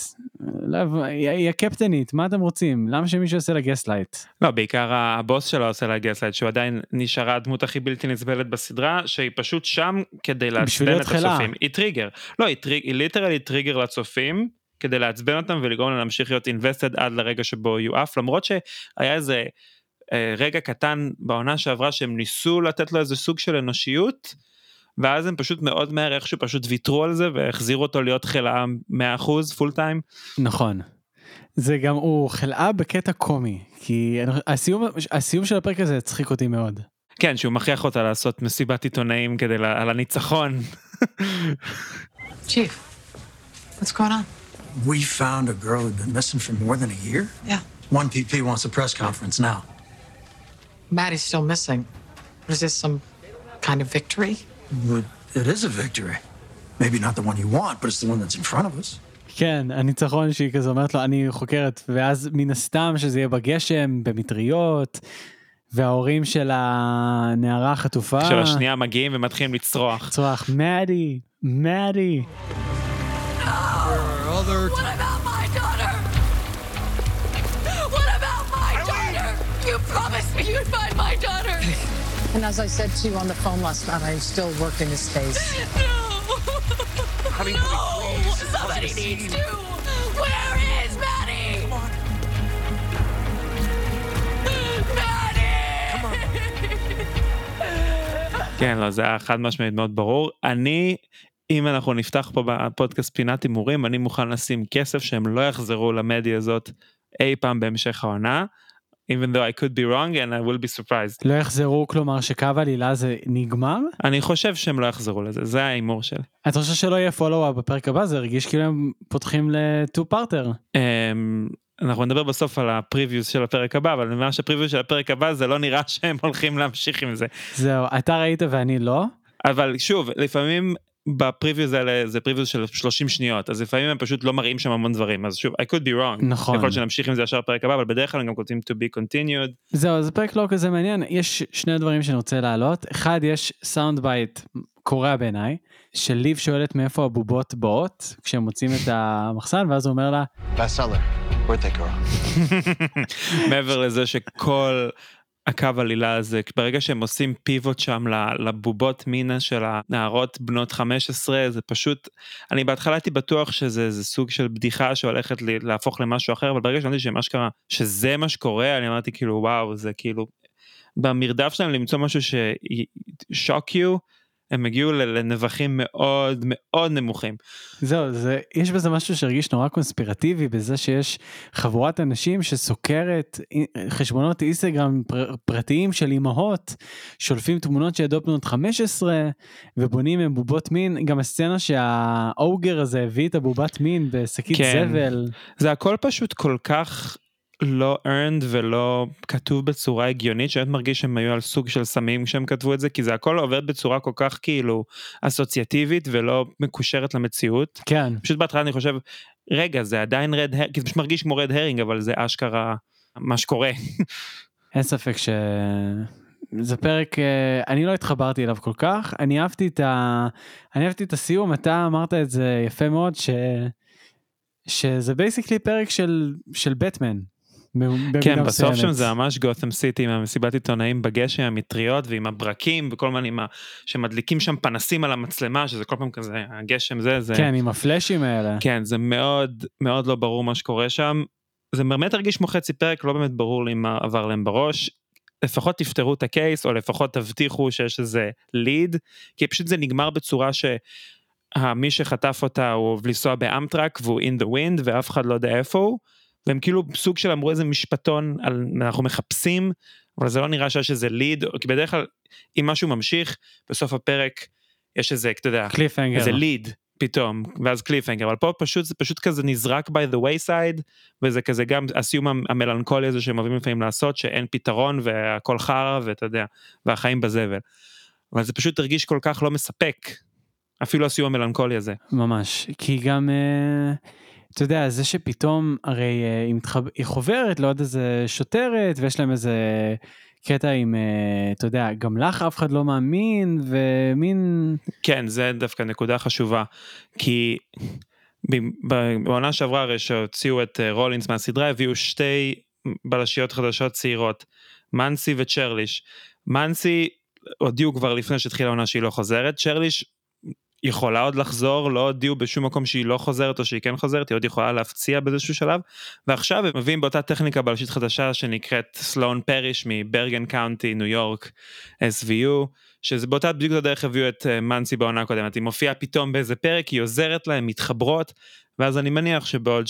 לא, היא היא הקפטנית, מה אתם רוצים? למה שמישהו יעשה לה gaslight? לא, בעיקר הבוס שלה עושה לה gaslight, שהוא עדיין נשארה הדמות הכי בלתי נסבלת בסדרה, שהיא פשוט שם כדי לעצבן את חלה. הצופים. היא טריגר. לא, היא, טריג, היא literally טריגר לצופים, כדי לעצבן אותם ולגרום להם להמשיך להיות invested עד לרגע שבו יהיו עף, למרות שהיה איזה אה, רגע קטן בעונה שעברה שהם ניסו לתת לו איזה סוג של אנושיות, ואז הם פשוט מאוד מהר איכשהו פשוט ויתרו על זה והחזירו אותו להיות חלאת אדם 100% פול טיים. נכון. זה גם, הוא חלאה בקטע קומי, כי הסיום, הסיום של הפרק הזה הצחיק אותי מאוד. כן, שהוא מכריח אותה לעשות מסיבת עיתונאים כדי, לה- על הניצחון. Chief, what's going on? We found a girl who'd been missing for more than a year. Yeah. One PP wants a press conference now. Maddie's still missing. Is this some kind of victory? But It is a victory. Maybe not the one you want, but it's the one that's in front of us. כן, הניצחון שהיא כזה אומרת לו, אני חוקרת, ואז מן הסתם שזה יהיה בגשם, במטריות, וההורים של הנערה החטופה, של השנייה מגיעים ומתחילים לצרוח. צורח, מאדי, מאדי. What And as I said to you on the phone last night, I'm still working this case. No. no. Somebody needs to. Where is Maddie? Maddie. כן, לא, זה היה חד משמעית מאוד ברור. אני, אם אנחנו נפתח פה בפודקאסט פינת הימורים, אני מוכן לשים כסף שהם לא יחזרו למדיה הזאת אי פעם בהמשך העונה. Even though I could be wrong and I will be surprised. לא יחזרו, כלומר שקו עלילה זה נגמר? אני חושב שהם לא יחזרו לזה, זה ההימור שלי. אתה חושב שלא יהיה follow-up בפרק הבא? זה הרגיש כאילו הם פותחים ל two parter. אמ, אנחנו נדבר בסוף על ה previews של הפרק הבא, אבל אני אומר שה previews של הפרק הבא זה לא נראה שהם הולכים להמשיך עם זה. זהו, אתה ראית ואני לא? אבל שוב, לפעמים ב previews האלה זה previews של 30 שניות, אז לפעמים הם פשוט לא מראים שם המון דברים, אז שוב, I could be wrong. נכון. יכול להיות שנמשיך עם זה ישר בפרק הבא, אבל בדרך כלל הם גם כותבים to be continued. זהו, זה פרק לא כזה מעניין. יש שני דברים שאני רוצה להעלות. אחד, יש sound bite קורע בעיניי, של ליב שואלת מאיפה הבובות באות, כשהם מוצאים את המחסן, ואז הוא אומר לה? מעבר לזה שכל הקו עלילה הזה, ברגע שהם עושים pivot שם לבובות מין של הנערות בנות 15, זה פשוט, אני בהתחלה הייתי בטוח שזה זה סוג של בדיחה שהולכת להפוך למשהו אחר, אבל ברגע שהבנתי שמה שקרה, שזה מה שקורה, אני אמרתי כאילו וואו, זה כאילו, במרדף שלהם למצוא משהו ששוק יו, הם הגיעו לנבחים מאוד מאוד נמוכים. זהו, זה, יש בזה משהו שהרגיש נורא קונספירטיבי, בזה שיש חבורת אנשים שסוקרת אי- חשבונות אינסטגרם פר, פרטיים של אימהות, שולפים תמונות של ילדות בנות 15, ובונים עם בובות מין, גם הסצנה שהאוגר הזה הביא את הבובת מין בשקית כן. זבל. זה הכל פשוט כל כך לא earned ולא כתוב בצורה הגיונית שאני מרגיש שהם היו על סוג של סמים כשהם כתבו את זה כי זה הכל עובד בצורה כל כך כאילו אסוציאטיבית ולא מקושרת למציאות. כן, פשוט בהתחלה אני חושב רגע זה עדיין רד הרינג כי זה פשוט מרגיש כמו רד הרינג אבל זה אשכרה מה שקורה. אין ספק ש... זה פרק, אה, אני לא התחברתי אליו כל כך, אני אהבתי את ה... אני אהבתי את הסיום, אתה אמרת את זה יפה מאוד, ש... שזה basically פרק של, של בטמן. כן בסוף. שם זה ממש גותם סיטי עם המסיבת עיתונאים בגשם המטריות ועם הברקים וכל עם ה... שמדליקים שם פנסים על המצלמה שזה כל פעם כזה הגשם זה זה. כן, עם הפלאשים האלה. כן זה מאוד מאוד לא ברור מה שקורה שם. זה באמת הרגיש כמו חצי פרק לא באמת ברור לי מה עבר להם בראש. לפחות תפתרו את ה case או לפחות תבטיחו שיש איזה lead כי פשוט זה נגמר בצורה שמי שחטף אותה הוא אוהב לנסוע באמטראק והוא in the wind ואף אחד לא יודע איפה הוא. והם כאילו סוג של אמרו איזה משפטון על אנחנו מחפשים אבל זה לא נראה שיש איזה ליד כי בדרך כלל אם משהו ממשיך בסוף הפרק יש איזה אתה יודע קליפהנגר. איזה ליד פתאום ואז קליפהנגר אבל פה פשוט זה פשוט כזה נזרק by the wayside וזה כזה גם הסיום המ- המלנכולי הזה שהם אוהבים לפעמים לעשות שאין פתרון והכל חרא ואתה יודע והחיים בזבל. אבל זה פשוט הרגיש כל כך לא מספק אפילו הסיום המלנכולי הזה. ממש, כי גם, אה, אתה יודע, זה שפתאום, הרי אה, היא, מתחב... היא חוברת לעוד איזה שוטרת, ויש להם איזה קטע עם, אה, אתה יודע, גם לך אף אחד לא מאמין, ומין, כן זה דווקא נקודה חשובה כי בעונה שעברה הרי שהוציאו את אה, רולינס מהסדרה הביאו שתי בלשיות חדשות צעירות מנסי וצ'רליש. מנסי הודיעו כבר לפני שהתחילה העונה שהיא לא חוזרת צ'רליש יכולה עוד לחזור, לא הודיעו בשום מקום שהיא לא חוזרת או שהיא כן חוזרת, היא עוד יכולה להפציע באיזשהו שלב, ועכשיו הם מביאים באותה טכניקה בלשית חדשה שנקראת סלון פריש מברגן קאונטי, ניו יורק, SVU, שזה באותה בדיוק הדרך הביאו את אה, מנסי בעונה הקודמת, היא מופיעה פתאום באיזה פרק, היא עוזרת להם, מתחברות, ואז אני מניח שבעוד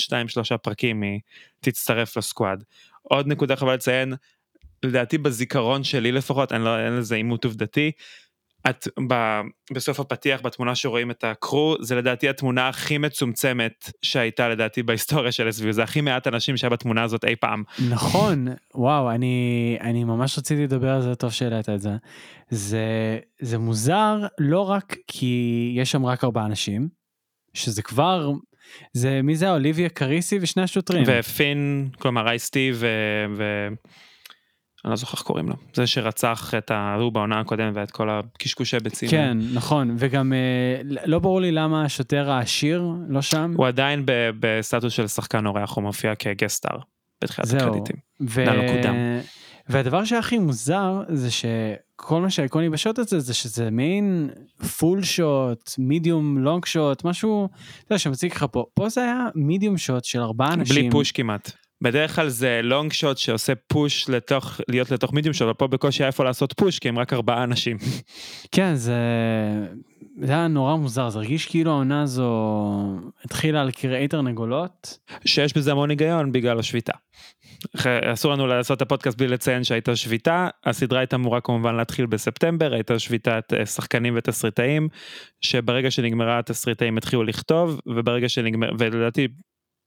2-3 פרקים היא תצטרף לסקואד. עוד נקודה חבל לציין, לדעתי בזיכרון שלי לפחות, אני לא, אין לזה עימות עובדתי, את, ב, בסוף הפתיח בתמונה שרואים את הקרו זה לדעתי התמונה הכי מצומצמת שהייתה לדעתי בהיסטוריה של SVU זה הכי מעט אנשים שהיה בתמונה הזאת אי פעם. נכון וואו אני אני ממש רציתי לדבר על זה טוב שהעלית את זה. זה זה מוזר לא רק כי יש שם רק ארבעה אנשים שזה כבר זה מי זה אוליביה קריסי ושני השוטרים ופין כלומר אייסטי ו... ו... אני לא זוכר איך קוראים לו, זה שרצח את ההוא בעונה הקודמת ואת כל הקשקושי ביצים. כן, נכון, וגם אה, לא ברור לי למה השוטר העשיר לא שם. הוא עדיין בסטטוס של שחקן אורח, הוא מופיע כגסטאר בתחילת זהו. הקרדיטים. ו... עדיין קודם. והדבר שהכי מוזר זה שכל מה שהאיקוני בשוט הזה זה שזה מעין full shot, medium long shot, משהו, אתה יודע, שמציג לך פה, פה זה היה medium shot של ארבעה אנשים. בלי push כמעט. בדרך כלל זה long shot שעושה push לתוך, להיות לתוך medium shot, אבל פה בקושי היה איפה לעשות push כי הם רק ארבעה אנשים. כן, זה... זה היה נורא מוזר, זה הרגיש כאילו העונה הזו התחילה על כרעי תרנגולת. שיש בזה המון היגיון בגלל השביתה. אסור לנו לעשות את הפודקאסט בלי לציין שהייתה שביתה, הסדרה הייתה אמורה כמובן להתחיל בספטמבר, הייתה שביתת אה, שחקנים ותסריטאים, שברגע שנגמרה התסריטאים התחילו לכתוב, וברגע שנגמר, ולדעתי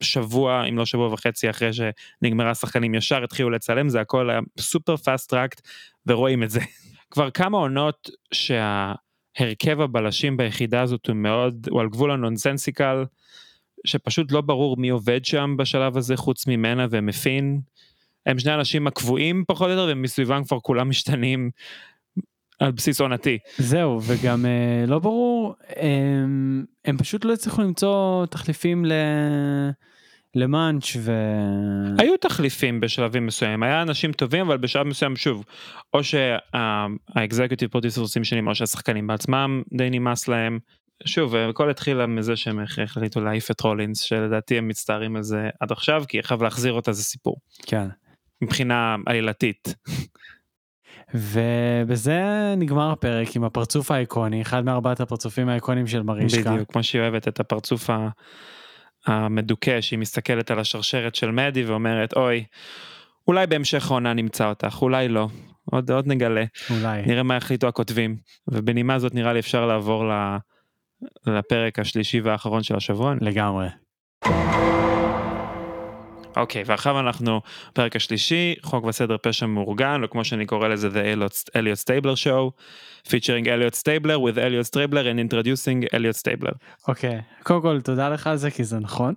שבוע אם לא שבוע וחצי אחרי שנגמרה השחקנים ישר התחילו לצלם, זה הכל היה super fast tracked ורואים את זה. כבר כמה עונות שההרכב הבלשים ביחידה הזאת הוא מאוד, הוא על גבול ה nonsensical. שפשוט לא ברור מי עובד שם בשלב הזה חוץ ממנה ומפין. הם שני האנשים הקבועים פחות או יותר ומסביבם כבר כולם משתנים על בסיס עונתי. זהו, וגם אה, לא ברור, הם, הם פשוט לא הצליחו למצוא תחליפים ל... למאנץ' ו... היו תחליפים בשלבים מסוימים, היה אנשים טובים אבל בשלב מסוים שוב, או שה executive producer עושים שינויים או שהשחקנים בעצמם די נמאס להם. שוב, הכל התחיל מזה שהם החליטו להעיף את רולינס, שלדעתי הם מצטערים על זה עד עכשיו, כי עכשיו להחזיר אותה זה סיפור, כן. מבחינה עלילתית. ובזה נגמר הפרק עם הפרצוף האיקוני, אחד מארבעת הפרצופים האיקונים של מרישקה. בדיוק, כמו שהיא אוהבת את הפרצוף ה- המדוכא, שהיא מסתכלת על השרשרת של מדי ואומרת, אוי, אולי בהמשך העונה נמצא אותך, אולי לא, עוד, עוד נגלה, אולי. נראה מה יחליטו הכותבים. ובנימה זאת נראה לי אפשר לעבור ל- לפרק השלישי והאחרון של השבוע. לגמרי. אוקיי, ועכשיו אנחנו פרק השלישי, חוק וסדר פשע מאורגן, או כמו שאני קורא לזה, The Elliot Stabler Show, featuring Elliot Stabler with Elliot Stabler and introducing Elliot Stabler. אוקיי, קודם כל תודה לך על זה כי זה נכון.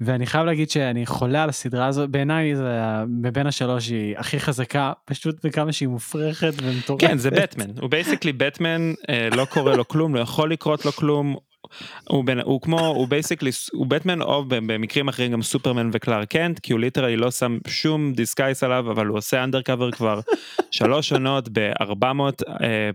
ואני חייב להגיד שאני חולה על הסדרה הזו, בעיניי זה מבין השלוש היא הכי חזקה, פשוט בכמה שהיא מופרכת ומטורפת. כן, זה בטמן, הוא basically בטמן, אה, לא קורה לו כלום, לא יכול לקרות לו כלום. הוא, בין, הוא כמו, הוא basically, הוא בטמן או במקרים אחרים גם סופרמן וקלארק קנט, כי הוא literally לא שם שום disguise עליו, אבל הוא עושה undercover כבר שלוש עונות ב-400 אה,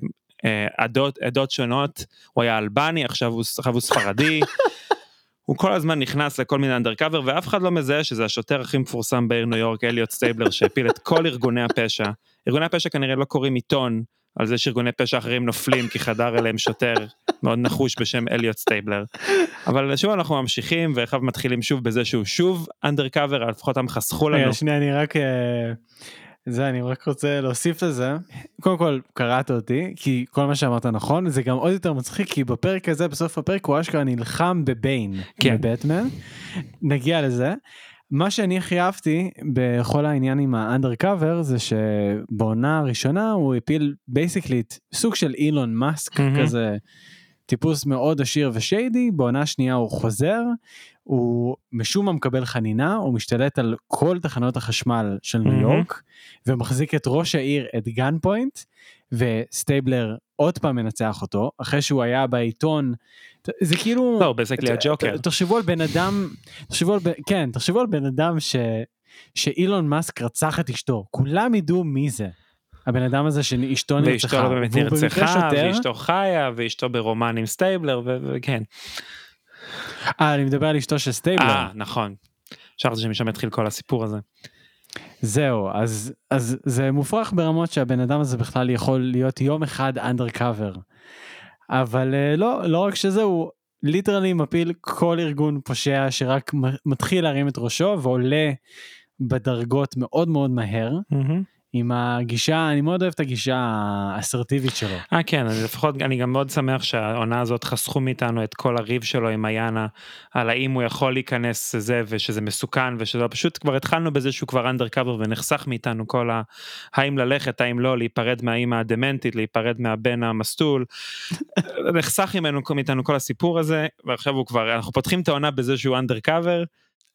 אה, עדות, עדות שונות, הוא היה אלבני, עכשיו הוא, עכשיו הוא ספרדי. הוא כל הזמן נכנס לכל מיני undercover ואף אחד לא מזהה שזה השוטר הכי מפורסם בעיר ניו יורק, אליוט סטייבלר, שהפיל את כל ארגוני הפשע. ארגוני הפשע כנראה לא קוראים עיתון על זה שארגוני פשע אחרים נופלים כי חדר אליהם שוטר מאוד נחוש בשם אליוט סטייבלר. אבל שוב אנחנו ממשיכים ואחר מתחילים שוב בזה שהוא שוב undercover, לפחות הם חסכו לנו. שנייה, אני רק... אה, זה, אני רק רוצה להוסיף לזה. קודם כל, קרעת אותי, כי כל מה שאמרת נכון, זה גם עוד יותר מצחיק, כי בפרק הזה, בסוף הפרק, הוא אשכרה נלחם בביין, כן. בבטמן. נגיע לזה. מה שאני הכי אהבתי בכל העניין עם ה undercover זה שבעונה הראשונה הוא הפיל basically סוג של אילון מאסק מהמם. כזה טיפוס מאוד עשיר ו shady בעונה השנייה הוא חוזר הוא משום מה מקבל חנינה הוא משתלט על כל תחנות החשמל של ניו מהמם. יורק ומחזיק את ראש העיר at gunpoint וסטייבלר עוד פעם מנצח אותו אחרי שהוא היה בעיתון זה כאילו לא, הוא basically הג'וקר. תחשבו על בן אדם תחשבו על כן תחשבו על בן אדם ש שאילון מאסק רצח את אשתו כולם ידעו מי זה. הבן אדם הזה שאשתו ואשתו נרצחה, לא באמת נרצחה. ואשתו חיה, ואשתו ברומן עם סטייבלר, וכן. אה, אני מדבר על אשתו של סטייבלר. אה, נכון. שכחתי שמשם התחיל כל הסיפור הזה. זהו, אז, אז זה מופרך ברמות שהבן אדם הזה בכלל יכול להיות יום אחד undercover. אבל אה, לא, לא רק שזה, הוא literally מפיל כל ארגון פושע שרק מתחיל להרים את ראשו ועולה בדרגות מאוד מאוד מהר. עם הגישה, אני מאוד אוהב את הגישה האסרטיבית שלו. אה כן, אני לפחות, אני גם מאוד שמח שהעונה הזאת חסכו מאיתנו את כל הריב שלו עם איינה, על האם הוא יכול להיכנס לזה ושזה מסוכן ושזה פשוט כבר התחלנו בזה שהוא כבר אנדר קאבר ונחסך מאיתנו כל ה... האם ללכת, האם לא, להיפרד מהאימא הדמנטית, להיפרד מהבן המסטול. נחסך ממנו, מאיתנו כל הסיפור הזה, ועכשיו הוא כבר, אנחנו פותחים את העונה בזה שהוא אנדר קאבר.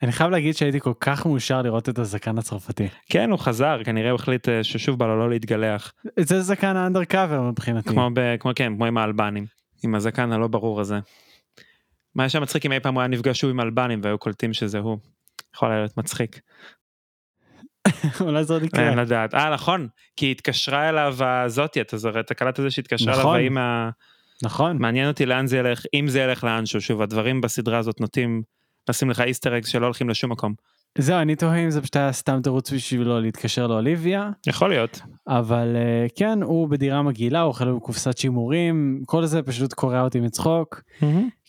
אני חייב להגיד שהייתי כל כך מאושר לראות את הזקן הצרפתי. כן, הוא חזר, כנראה הוא החליט אה, ששוב בא לו לא להתגלח. זה זקן האנדר קאבר מבחינתי. כמו, ב, כמו, כן, כמו עם האלבנים, עם הזקן הלא ברור הזה. מה היה שם מצחיק אם אי פעם הוא היה נפגש שוב עם אלבנים והיו קולטים שזה הוא. יכול היה להיות מצחיק. אולי זה עוד יקרה. אין לדעת. אה נכון, כי התקשרה אליו הזאתי, אתה זוכר, אתה קלט את זה שהתקשרה אליו נכון. האמא... נכון. מעניין אותי לאן זה ילך, אם זה ילך לאנשהו, שוב, הדברים בסדרה הזאת נוטים לשים לך איסטר אקס שלא הולכים לשום מקום. זהו, אני תוהה אם זה פשוט היה סתם תירוץ בשבילו להתקשר לאוליביה, יכול להיות. אבל אה, כן, הוא בדירה מגעילה, אוכל בקופסת שימורים, כל זה פשוט קורע אותי מצחוק.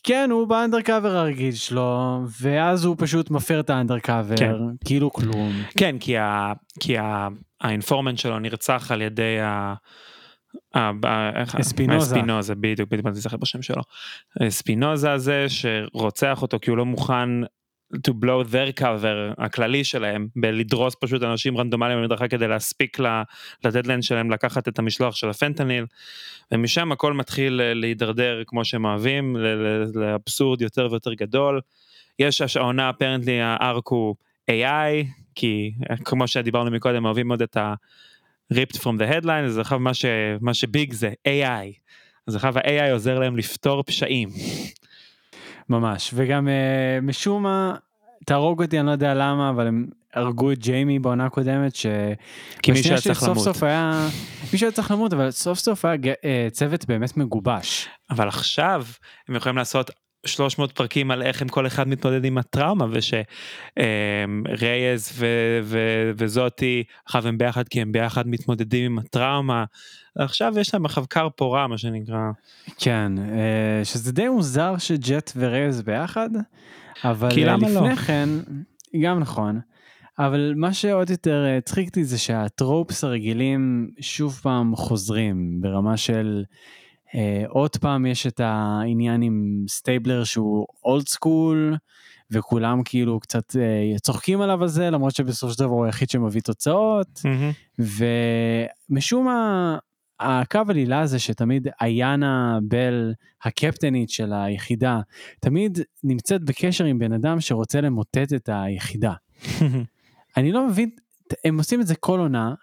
כן, הוא באנדרקאבר הרגיל שלו, ואז הוא פשוט מפר את האנדרקאבר, כן. כאילו כלום. כן, כי, ה, כי ה, האינפורמנט שלו נרצח על ידי ה... ה- ה- איך- אספינוזה. אספינוזה, בדיוק, בדיוק, אני זוכר בשם שלו. אספינוזה הזה שרוצח אותו כי הוא לא מוכן to blow their cover הכללי שלהם בלדרוס פשוט אנשים רנדומליים במדרכה כדי להספיק לדדליין שלהם לקחת את המשלוח של הפנטניל ומשם הכל מתחיל אה, להידרדר כמו שהם אוהבים לאבסורד יותר ויותר גדול. יש הש- העונה אפרנטלי הארק הוא AI כי אה, כמו שדיברנו מקודם אוהבים מאוד את ה... ripped from the headline אז עכשיו מה, ש... מה שביג זה AI אז עכשיו ה-AI עוזר להם לפתור פשעים. ממש, וגם אה, משום מה, תהרוג אותי, אני לא יודע למה, אבל הם הרגו את ג'יימי בעונה הקודמת, ש... כי מישהו היה צריך למות. סוף היה, מישהו היה צריך למות, אבל סוף סוף היה אה, צוות באמת מגובש. אבל עכשיו הם יכולים לעשות 300 פרקים על איך הם כל אחד מתמודד עם הטראומה ושרייז ו- ו- וזאתי עכשיו הם ביחד כי הם ביחד מתמודדים עם הטראומה. עכשיו יש להם כר פורה מה שנקרא. כן, אה, שזה די מוזר שג'ט ורייז ביחד, אבל אה, למה לא? לפני כן, גם נכון, אבל מה שעוד יותר אה, הצחיק אותי זה שה tropes הרגילים שוב פעם חוזרים ברמה של עוד פעם יש את העניין עם סטייבלר שהוא old school. וכולם כאילו קצת אה, צוחקים עליו על זה למרות שבסופו של דבר הוא היחיד שמביא תוצאות ומשום מה הקו עלילה הזה שתמיד איינה בל הקפטנית של היחידה תמיד נמצאת בקשר עם בן אדם שרוצה למוטט את היחידה. אני לא מבין הם עושים את זה כל עונה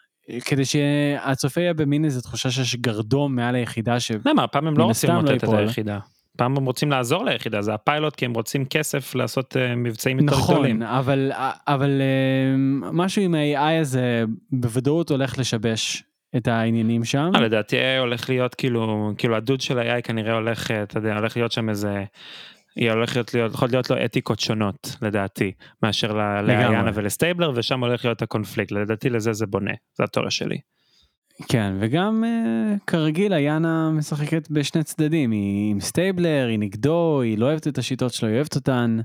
כדי שהצופה יהיה במין איזה תחושה שיש גרדום מעל היחידה ש... למה הפעם הם לא רוצים הסתם לא את. היחידה. פעם הם רוצים לעזור ליחידה זה הפיילוט כי הם רוצים כסף לעשות אה, מבצעים יותר נכון גדולים. אבל אבל אה, משהו עם ה-AI הזה בוודאות הולך לשבש את העניינים שם. אה, לדעתי הולך להיות כאילו כאילו הדוד של ה-AI כנראה הולך אה, אתה יודע הולך להיות שם איזה. היא הולכת להיות יכול להיות לו אתיקות שונות לדעתי מאשר לאיינה ולסטייבלר ושם הולך להיות הקונפליקט לדעתי לזה זה בונה זה התיאוריה שלי. כן וגם אה, כרגיל איינה משחקת בשני צדדים היא עם סטייבלר היא נגדו היא לא אוהבת את השיטות שלו היא אוהבת אותן.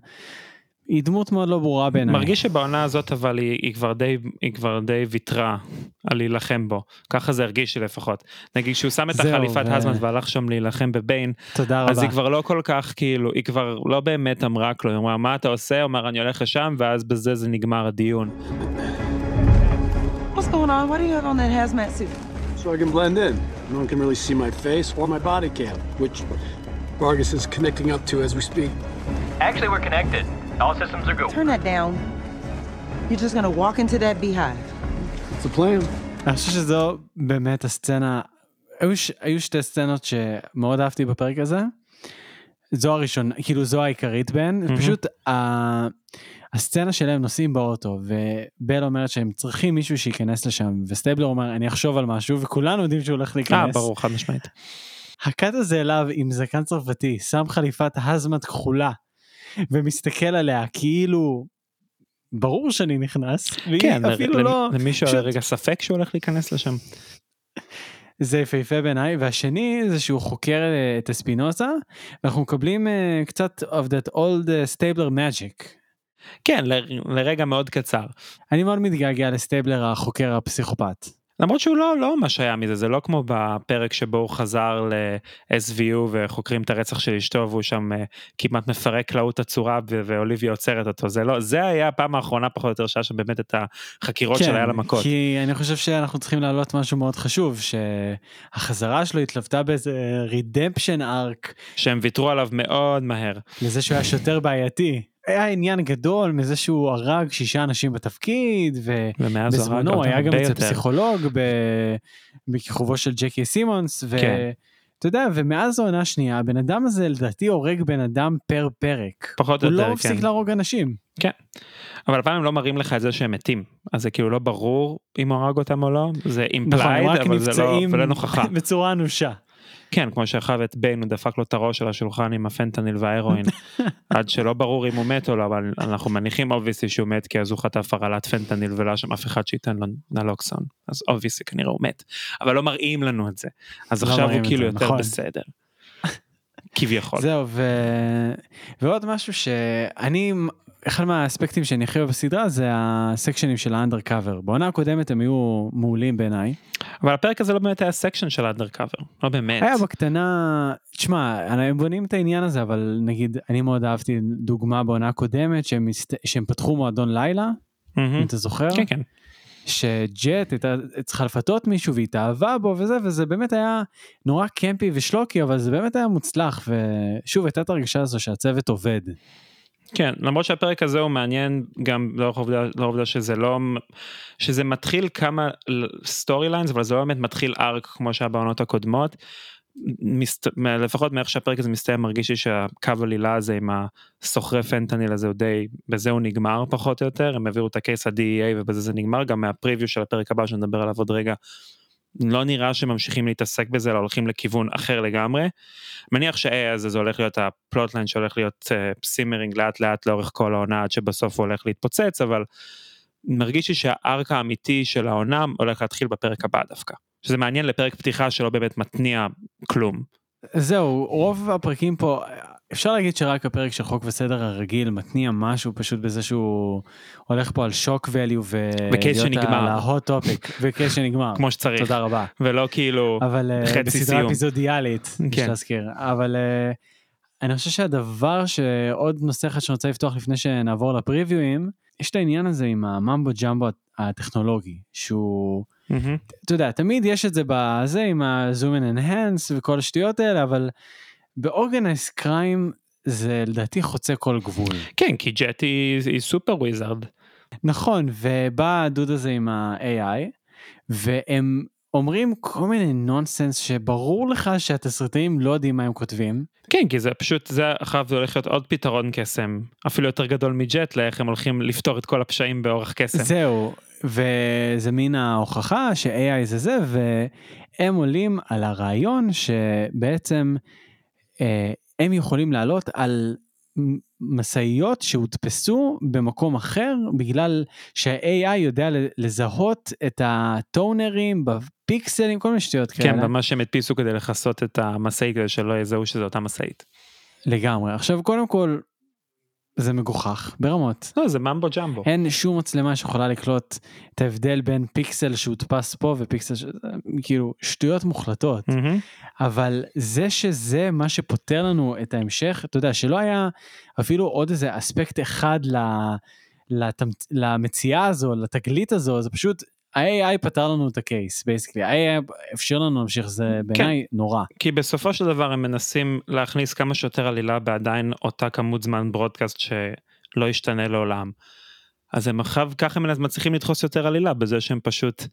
היא דמות מאוד לא ברורה בעיניי. מרגיש שבעונה הזאת אבל היא, היא כבר די היא כבר די ויתרה על להילחם בו ככה זה הרגיש לי לפחות נגיד שהוא שם את החליפת ו- הזמן והלך שם להילחם בביין תודה רבה. אז היא כבר לא כל כך כאילו היא כבר לא באמת אמרה כלום היא אמרה מה אתה עושה הוא אמר אני הולך לשם ואז בזה זה נגמר הדיון. What's going on? Why do you have on that hazmat suit? So I can blend in. No one can really see my face or my body cam, which Vargas is connecting up to as we speak. Actually, we're connected. All systems are go. Turn that down. You're just gonna walk into that beehive. It's a plan. אני חושב שזו באמת הסצנה, היו, ש... היו שתי סצנות שמאוד אהבתי בפרק הזה. זו הראשון, כאילו זו העיקרית בהן, מהמם. פשוט ה- הסצנה שלהם נוסעים באוטו, ובל אומרת שהם צריכים מישהו שייכנס לשם, וסטייבלר אומר אני אחשוב על משהו, וכולנו יודעים שהוא הולך אה, להיכנס. ברור, חד משמעית. ה cut הזה אליו עם זקן צרפתי, שם חליפת hazmat כחולה, ומסתכל עליה כאילו, ברור שאני נכנס, והיא כן, אפילו למ- לא, למישהו פשוט- היה רגע ספק שהוא הולך להיכנס לשם. זה יפהפה בעיניי, והשני זה שהוא חוקר אה, את אספינוזה, ואנחנו מקבלים אה, קצת of that old אה, סטייבלר magic. כן, ל- לרגע מאוד קצר. אני מאוד מתגעגע לסטייבלר החוקר הפסיכופת. למרות שהוא לא לא ממש היה מזה זה לא כמו בפרק שבו הוא חזר ל-SVU וחוקרים את הרצח של אשתו והוא שם אה, כמעט מפרק קלעות הצורה ו- ואוליביה עוצרת אותו זה לא זה היה הפעם האחרונה פחות או יותר שהיה שם באמת את החקירות של היה למכות. כן, כי אני חושב שאנחנו צריכים להעלות משהו מאוד חשוב, שהחזרה שלו התלוותה באיזה רידמפשן ארק שהם ויתרו עליו מאוד מהר. לזה שהוא היה שוטר בעייתי. היה עניין גדול מזה שהוא הרג שישה אנשים בתפקיד, ו... ומאז הוא הרג בזמנו אותם היה גם אצל. פסיכולוג ב- בכיכובו של ג'קי סימונס ואתה כן. יודע ומאז העונה השנייה הבן אדם הזה לדעתי הורג בן אדם פר פרק. פחות או הוא יותר, לא מפסיק כן. להרוג אנשים. כן. אבל הפעם הם לא מראים לך את זה שהם מתים אז זה כאילו לא ברור אם הוא הרג אותם או לא זה נכון, implied רק אבל זה לא נוכחה. בצורה אנושה. כן כמו שאחב את ביין הוא דפק לו את הראש על השולחן עם הפנטניל וההרואין עד שלא ברור אם הוא מת או לא אבל אנחנו מניחים obviously שהוא מת כי אז הוא חטף הרעלת פנטניל ולא היה שם אף אחד שייתן לו נלוקסון אז obviously כנראה הוא מת אבל לא מראים לנו את זה אז לא עכשיו הוא כאילו זה, יותר נכון. בסדר. כביכול. זהו ו... ועוד משהו שאני אחד מהאספקטים שאני הכי אוהב בסדרה זה ה section ים של ה undercover בעונה הקודמת הם היו מעולים בעיניי. אבל הפרק הזה לא באמת היה section של ה undercover לא באמת. היה בקטנה, תשמע, הם בונים את העניין הזה, אבל נגיד, אני מאוד אהבתי דוגמה בעונה הקודמת, שהם. שהם פתחו מועדון לילה, מהמם. אם אתה זוכר, כן כן. שג'ט הייתה צריכה לפתות מישהו והיא התאהבה בו וזה, וזה באמת היה נורא campy ו schlocky, אבל זה באמת היה מוצלח, ושוב, הייתה את הרגשה הזו שהצוות עובד. כן למרות שהפרק הזה הוא מעניין גם לאור העובדה לאור העובדה שזה לא שזה מתחיל כמה storylines אבל זה לא באמת מתחיל arc כמו שהיה בעונות הקודמות. מסת... לפחות מאיך שהפרק הזה מסתיים מרגיש לי שהקו עלילה הזה עם הסוחרי פנטניל הזה הוא די בזה הוא נגמר פחות או יותר הם העבירו את ה case ל-DEA ובזה זה נגמר גם מה preview של הפרק הבא שנדבר עליו עוד רגע. לא נראה שממשיכים להתעסק בזה אלא הולכים לכיוון אחר לגמרי. מניח שה הזה זה הולך להיות ה plotline שהולך להיות simmering לאט לאט לאורך כל העונה עד שבסוף הוא הולך להתפוצץ אבל מרגיש לי שה arc האמיתי של העונה הולך להתחיל בפרק הבא דווקא. שזה מעניין לפרק פתיחה שלא באמת מתניע כלום. זהו, רוב הפרקים פה, אפשר להגיד שרק הפרק של חוק וסדר הרגיל מתניע משהו פשוט בזה שהוא הולך פה על shock value ו case שנגמר. על ה hot topic, ו case שנגמר. כמו שצריך. תודה רבה. ולא כאילו אבל אה, חצי בסדרה סיום. אפיזודיאלית, יש כן. להזכיר. אבל אה, אני חושב שהדבר שעוד נושא אחד שאני רוצה לפתוח לפני שנעבור ל preview אים, יש את העניין הזה עם ה mumbo jumbo הטכנולוגי, שהוא. אתה יודע, תמיד יש את זה בזה עם ה-zoom and enhance וכל השטויות האלה, אבל ב Organized Crime זה לדעתי חוצה כל גבול. כן כי ג'ט היא היא super wizard. נכון, ובא הדוד הזה עם ה-AI, והם אומרים כל מיני נונסנס שברור לך שהתסריטאים לא יודעים מה הם כותבים. כן כי זה פשוט זה אחריו זה הולך להיות עוד פתרון קסם אפילו יותר גדול מג'ט לאיך הם הולכים לפתור את כל הפשעים באורך קסם. זהו, וזה מין ההוכחה ש-AI זה זה, והם עולים על הרעיון שבעצם אה, הם יכולים לעלות על משאיות שהודפסו במקום אחר בגלל שה-AI יודע לזהות את הטונרים בפיקסלים, כל מיני שטויות כאלה. כן ממש הם הדפיסו כדי לכסות את המשאית כדי שלא יזהו שזה אותה משאית. לגמרי. עכשיו קודם כל, זה מגוחך ברמות. לא זה mumbo jumbo. אין שום מצלמה שיכולה לקלוט את ההבדל בין פיקסל שהודפס פה ופיקסל ש... כאילו שטויות מוחלטות. מהמם. אבל זה שזה מה שפותר לנו את ההמשך, אתה יודע, שלא היה אפילו עוד איזה אספקט אחד ל... לתמצ... למציאה הזו, לתגלית הזו, זה פשוט, ה-AI פתר לנו את ה case, basically, ה-AI אפשר לנו להמשיך, זה בעיניי נורא. כי בסופו של דבר הם מנסים להכניס כמה שיותר עלילה בעדיין אותה כמות זמן broadcast שלא ישתנה לעולם. אז הם עכשיו ככה הם מצליחים לדחוס יותר עלילה בזה שהם פשוט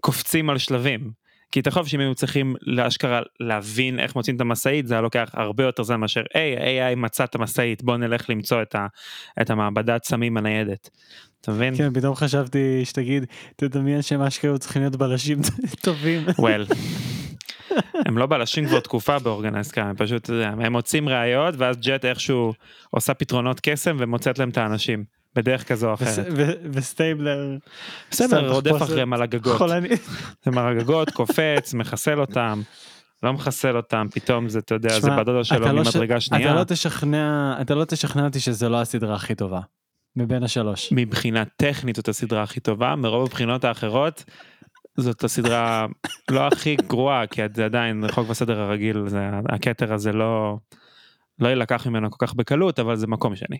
קופצים על שלבים. כי תחשוב שאם היו צריכים לאשכרה להבין איך מוצאים את המשאית זה היה לוקח הרבה יותר זמן מאשר היי AI מצא את המשאית בוא נלך למצוא את, ה, את המעבדת סמים הניידת. אתה מבין? כן, פתאום חשבתי שתגיד, תדמיין שהם אשכרה צריכים להיות בלשים טובים. well. הם לא בלשים כבר תקופה באורגנייז הם פשוט, אתה הם מוצאים ראיות ואז ג'ט איכשהו עושה פתרונות קסם ומוצאת להם את האנשים. בדרך כזו או אחרת. וסטייבלר. בסדר, רודף אחריהם על הגגות. על הגגות, קופץ, מחסל אותם. לא מחסל אותם, פתאום זה, אתה יודע, זה בדודה שלו לא ממדרגה שנייה. אתה לא תשכנע, אתה לא תשכנע אותי שזה לא הסדרה הכי טובה. מבין השלוש. מבחינה טכנית זאת הסדרה הכי טובה, מרוב הבחינות האחרות זאת הסדרה לא הכי גרועה, כי זה עדיין חוק וסדר הרגיל, זה, הכתר הזה לא, לא יילקח ממנו כל כך בקלות, אבל זה מקום שני.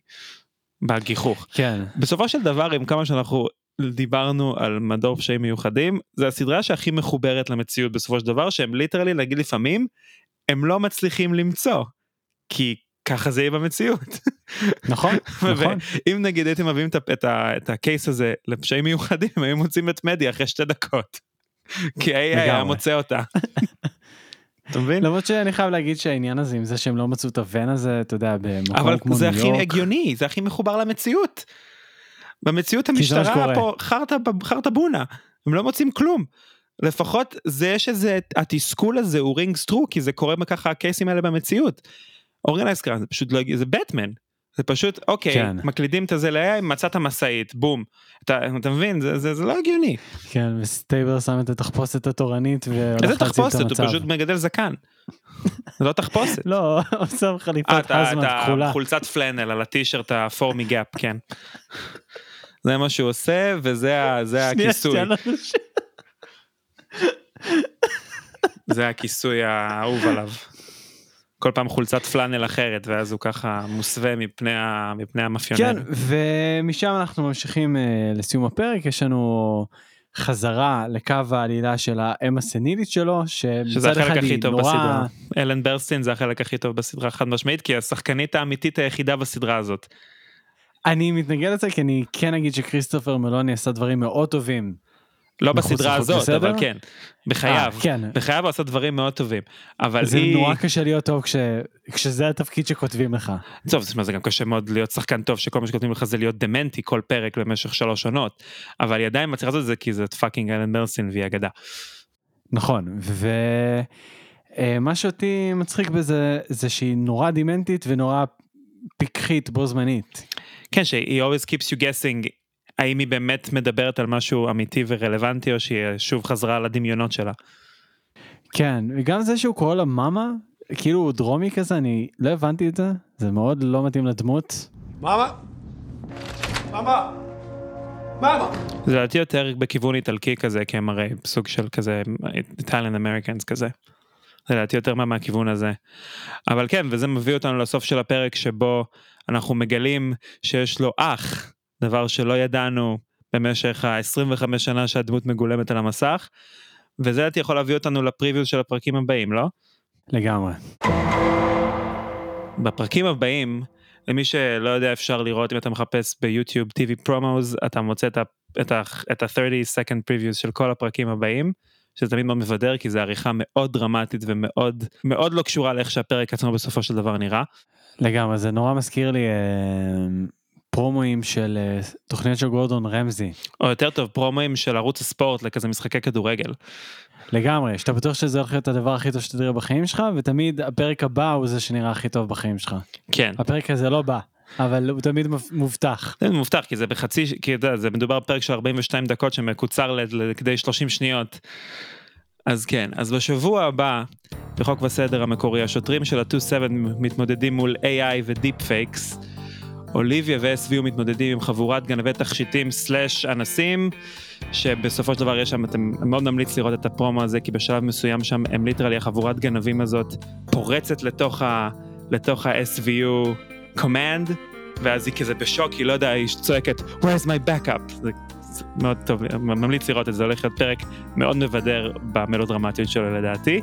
בגיחוך. כן. בסופו של דבר עם כמה שאנחנו דיברנו על מדור פשעים מיוחדים זה הסדרה שהכי מחוברת למציאות בסופו של דבר שהם ליטרלי נגיד לפעמים הם לא מצליחים למצוא כי ככה זה יהיה במציאות. נכון, נכון. אם נגיד הייתם מביאים את, את, את הקייס הזה לפשעים מיוחדים היו מוצאים את מדי אחרי שתי דקות. כי ה-AI היה מוצא אותה. אתה מבין? למרות שאני חייב להגיד שהעניין הזה עם זה שהם לא מצאו את הוון הזה אתה יודע במקום אבל כמו זה ניו הכי יורק. הגיוני זה הכי מחובר למציאות. במציאות זה המשטרה. פה חרטה בונה הם לא מוצאים כלום. לפחות זה יש איזה התסכול הזה הוא רינגס טרו כי זה קורה ככה הקייסים האלה במציאות. אורגנייז קראנס זה פשוט לא הגיוני זה בטמן. זה פשוט אוקיי כן. מקלידים את הזה ל-AI מצאת משאית בום אתה, אתה מבין זה, זה, זה לא הגיוני. כן וסטייבלר שם את התחפושת התורנית איזה תחפושת הוא. פשוט מגדל זקן. זה לא תחפושת. לא, הוא שם אה, חליפת hazmat כחולה. החולצת פלנל על הטישרט הפורמי גאפ כן. זה מה שהוא עושה וזה הכיסוי לא, ש- זה הכיסוי האהוב עליו. כל פעם חולצת פלנל אחרת ואז הוא ככה מוסווה מפני ה- מפני כן, המאפיונר. ומשם אנחנו ממשיכים אה, לסיום הפרק, יש לנו חזרה לקו העלילה של האם הסנילית שלו, שזה החלק אחד הכי טוב נורא... בסדרה. אלן ברסטין זה החלק הכי טוב בסדרה חד משמעית כי השחקנית האמיתית היחידה בסדרה הזאת. אני מתנגד לזה כי אני כן אגיד שכריסטופר מלוני עשה דברים מאוד טובים. לא בסדרה הזאת בסדר? אבל כן. בחייו. אה, כן. בחייו הוא עשה דברים מאוד טובים. אבל זה היא... נורא קשה להיות טוב כש... כשזה התפקיד שכותבים לך. טוב, זאת אומרת, זה גם קשה מאוד להיות שחקן טוב שכל מה שכותבים לך זה להיות דמנטי כל פרק במשך שלוש עונות. אבל היא עדיין מצליחה לעשות את זה כי זה פאקינג אלן ברסין והיא אגדה. נכון, ומה שאותי מצחיק בזה זה שהיא נורא דמנטית ונורא פיקחית בו זמנית. כן, שהיא always keeps you guessing האם היא באמת מדברת על משהו אמיתי ורלוונטי או שהיא שוב חזרה לדמיונות שלה. כן, וגם זה שהוא קורא לה מאמה, כאילו הוא דרומי כזה, אני לא הבנתי את זה, זה מאוד לא מתאים לדמות. Mama? Mama? Mama? זה לדעתי יותר בכיוון איטלקי כזה כי הם הרי סוג של כזה איטליאן אמריקאנס כזה. זה לדעתי יותר מה- מהכיוון הזה. אבל כן וזה מביא אותנו לסוף של הפרק שבו אנחנו מגלים שיש לו אח דבר שלא ידענו במשך ה-25 שנה שהדמות מגולמת על המסך. וזה לדעתי יכול להביא אותנו לפריוויו של הפרקים הבאים לא? לגמרי. בפרקים הבאים למי שלא יודע אפשר לראות אם אתה מחפש ביוטיוב TV פרומוז אתה מוצא את ה- את ה- את ה-30 second previews של כל הפרקים הבאים. שזה תמיד מאוד מבדר כי זה עריכה מאוד דרמטית ומאוד מאוד לא קשורה לאיך שהפרק עצמו בסופו של דבר נראה. לגמרי, זה נורא מזכיר לי אה, פרומואים של אה, תוכניות של גורדון רמזי. או יותר טוב פרומואים של ערוץ הספורט לכזה משחקי כדורגל. לגמרי, שאתה בטוח שזה הולך להיות הדבר הכי טוב שתראה בחיים שלך, ותמיד הפרק הבא הוא זה שנראה הכי טוב בחיים שלך. כן. הפרק הזה לא בא, אבל הוא תמיד מוב- מובטח. זה מובטח כי זה בחצי כי אתה יודע, זה מדובר בפרק של 42 דקות שמקוצר לכדי 30 שניות. אז כן אז בשבוע הבא בחוק וסדר המקורי השוטרים של ה-27 מתמודדים מול AI ו deep fakes. אוליביה ו-SVU מתמודדים עם חבורת גנבי תכשיטים סלאש אנסים שבסופו של דבר יש שם אתם מאוד ממליץ לראות את הפרומו הזה כי בשלב מסוים שם הם ליטרלי החבורת גנבים הזאת פורצת לתוך ה... לתוך ה-SVU command ואז היא כזה בשוק היא לא יודע היא צועקת where's my backup זה, זה מאוד טוב ממליץ לראות את זה הולך להיות פרק מאוד מבדר במלודרמטיות שלו לדעתי.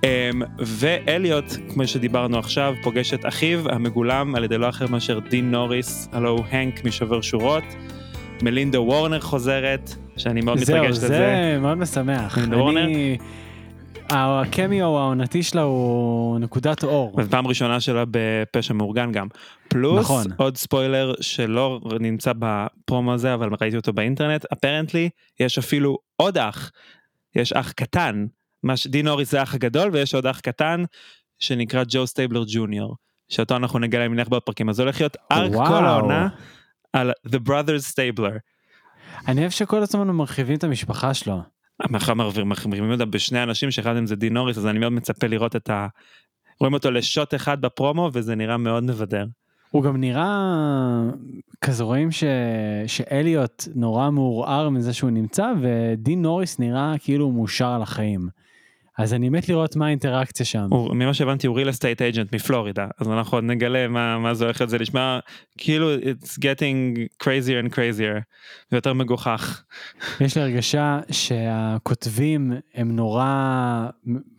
Um, ואליוט כמו שדיברנו עכשיו פוגש את אחיו המגולם על ידי לא אחר מאשר דין נוריס הלו הוא הנק משובר שורות מלינדה וורנר חוזרת, שאני מאוד זהו, מתרגש לזה. זה מאוד משמח. מלינדה וורנר? הקמיו העונתי שלה הוא נקודת אור. וזו פעם ראשונה שלה בפשע מאורגן גם. פלוס נכון. עוד ספוילר שלא נמצא בפרומו הזה אבל ראיתי אותו באינטרנט אפרנטלי יש אפילו עוד אח. יש אח קטן. מה ש- דין נוריס זה האח הגדול ויש עוד אח קטן שנקרא ג'ו סטייבלר ג'וניור. שאותו אנחנו נגלה אם נלך בפרקים אז זה הולך להיות arc וואו. כל העונה על The Brothers Stabler. אני אוהב שכל הזמן מרחיבים את המשפחה שלו. מאחר ומרחיבים אותה בשני אנשים שאחד מהם זה דין נוריס אז אני מאוד מצפה לראות את ה... רואים אותו ל shot אחד בפרומו וזה נראה מאוד מבדר. הוא גם נראה כזה רואים ש... שאליוט נורא מעורער מזה שהוא נמצא ודין נוריס נראה כאילו הוא מאושר על החיים. אז אני מת לראות מה האינטראקציה שם. הוא, ממה שהבנתי הוא real estate agent מפלורידה אז אנחנו עוד נגלה מה, מה זה הולך להיות זה נשמע כאילו it's getting crazier and crazier ויותר מגוחך. יש לי הרגשה שהכותבים הם נורא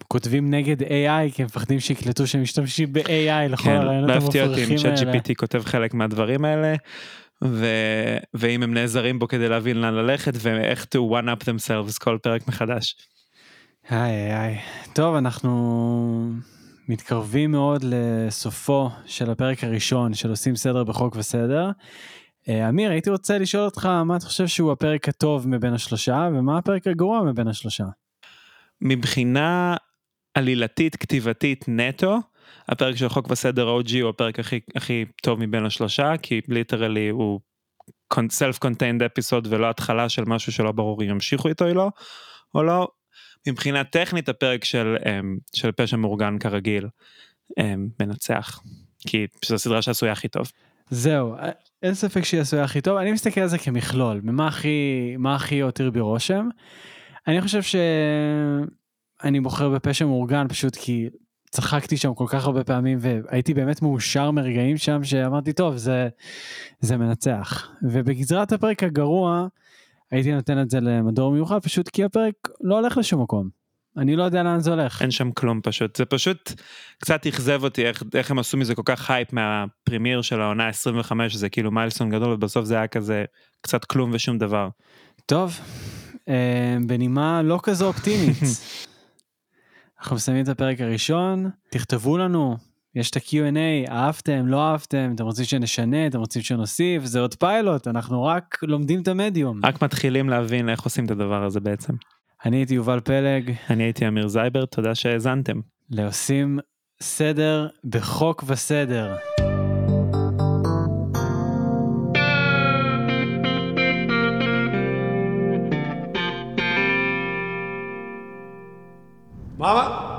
כותבים נגד AI כי הם מפחדים שיקלטו שהם משתמשים ב-AI לכל כן, הרעיונות לא הפתיע אותי המופרכים אם האלה. צ'אט GPT כותב חלק מהדברים האלה ו... ואם הם נעזרים בו כדי להבין לאן ללכת ואיך to one up themselves כל פרק מחדש. איי איי. טוב אנחנו מתקרבים מאוד לסופו של הפרק הראשון של עושים סדר בחוק וסדר. אה, אמיר הייתי רוצה לשאול אותך מה אתה חושב שהוא הפרק הטוב מבין השלושה ומה הפרק הגרוע מבין השלושה. מבחינה עלילתית כתיבתית נטו הפרק של חוק וסדר OG הוא הפרק הכי הכי טוב מבין השלושה כי ליטרלי הוא self contained episode ולא התחלה של משהו שלא ברור אם ימשיכו איתו או לא או לא. מבחינה טכנית הפרק של אמ, של פשע מאורגן כרגיל אמ, מנצח כי זו הסדרה שעשויה הכי טוב. זהו אין ספק שהיא עשויה הכי טוב אני מסתכל על זה כמכלול ממה הכי מה הכי הותיר בי רושם. אני חושב שאני בוחר בפשע מאורגן פשוט כי צחקתי שם כל כך הרבה פעמים והייתי באמת מאושר מרגעים שם שאמרתי טוב זה זה מנצח ובגזרת הפרק הגרוע הייתי נותן את זה למדור מיוחד פשוט כי הפרק לא הולך לשום מקום. אני לא יודע לאן זה הולך. אין שם כלום פשוט זה פשוט קצת אכזב אותי איך, איך הם עשו מזה כל כך הייפ מה premiere של העונה 25 זה כאילו milestone גדול ובסוף זה היה כזה קצת כלום ושום דבר. טוב, אה, בנימה לא כזו אופטימית. אנחנו מסיימים את הפרק הראשון, תכתבו לנו, יש את ה-Q&A, אהבתם, לא אהבתם, אתם רוצים שנשנה, אתם רוצים שנוסיף, זה עוד פיילוט, אנחנו רק לומדים את המדיום. רק מתחילים להבין איך עושים את הדבר הזה בעצם. אני הייתי יובל פלג, אני הייתי אמיר זייבר תודה שהאזנתם. לעושים סדר בחוק וסדר. Mama?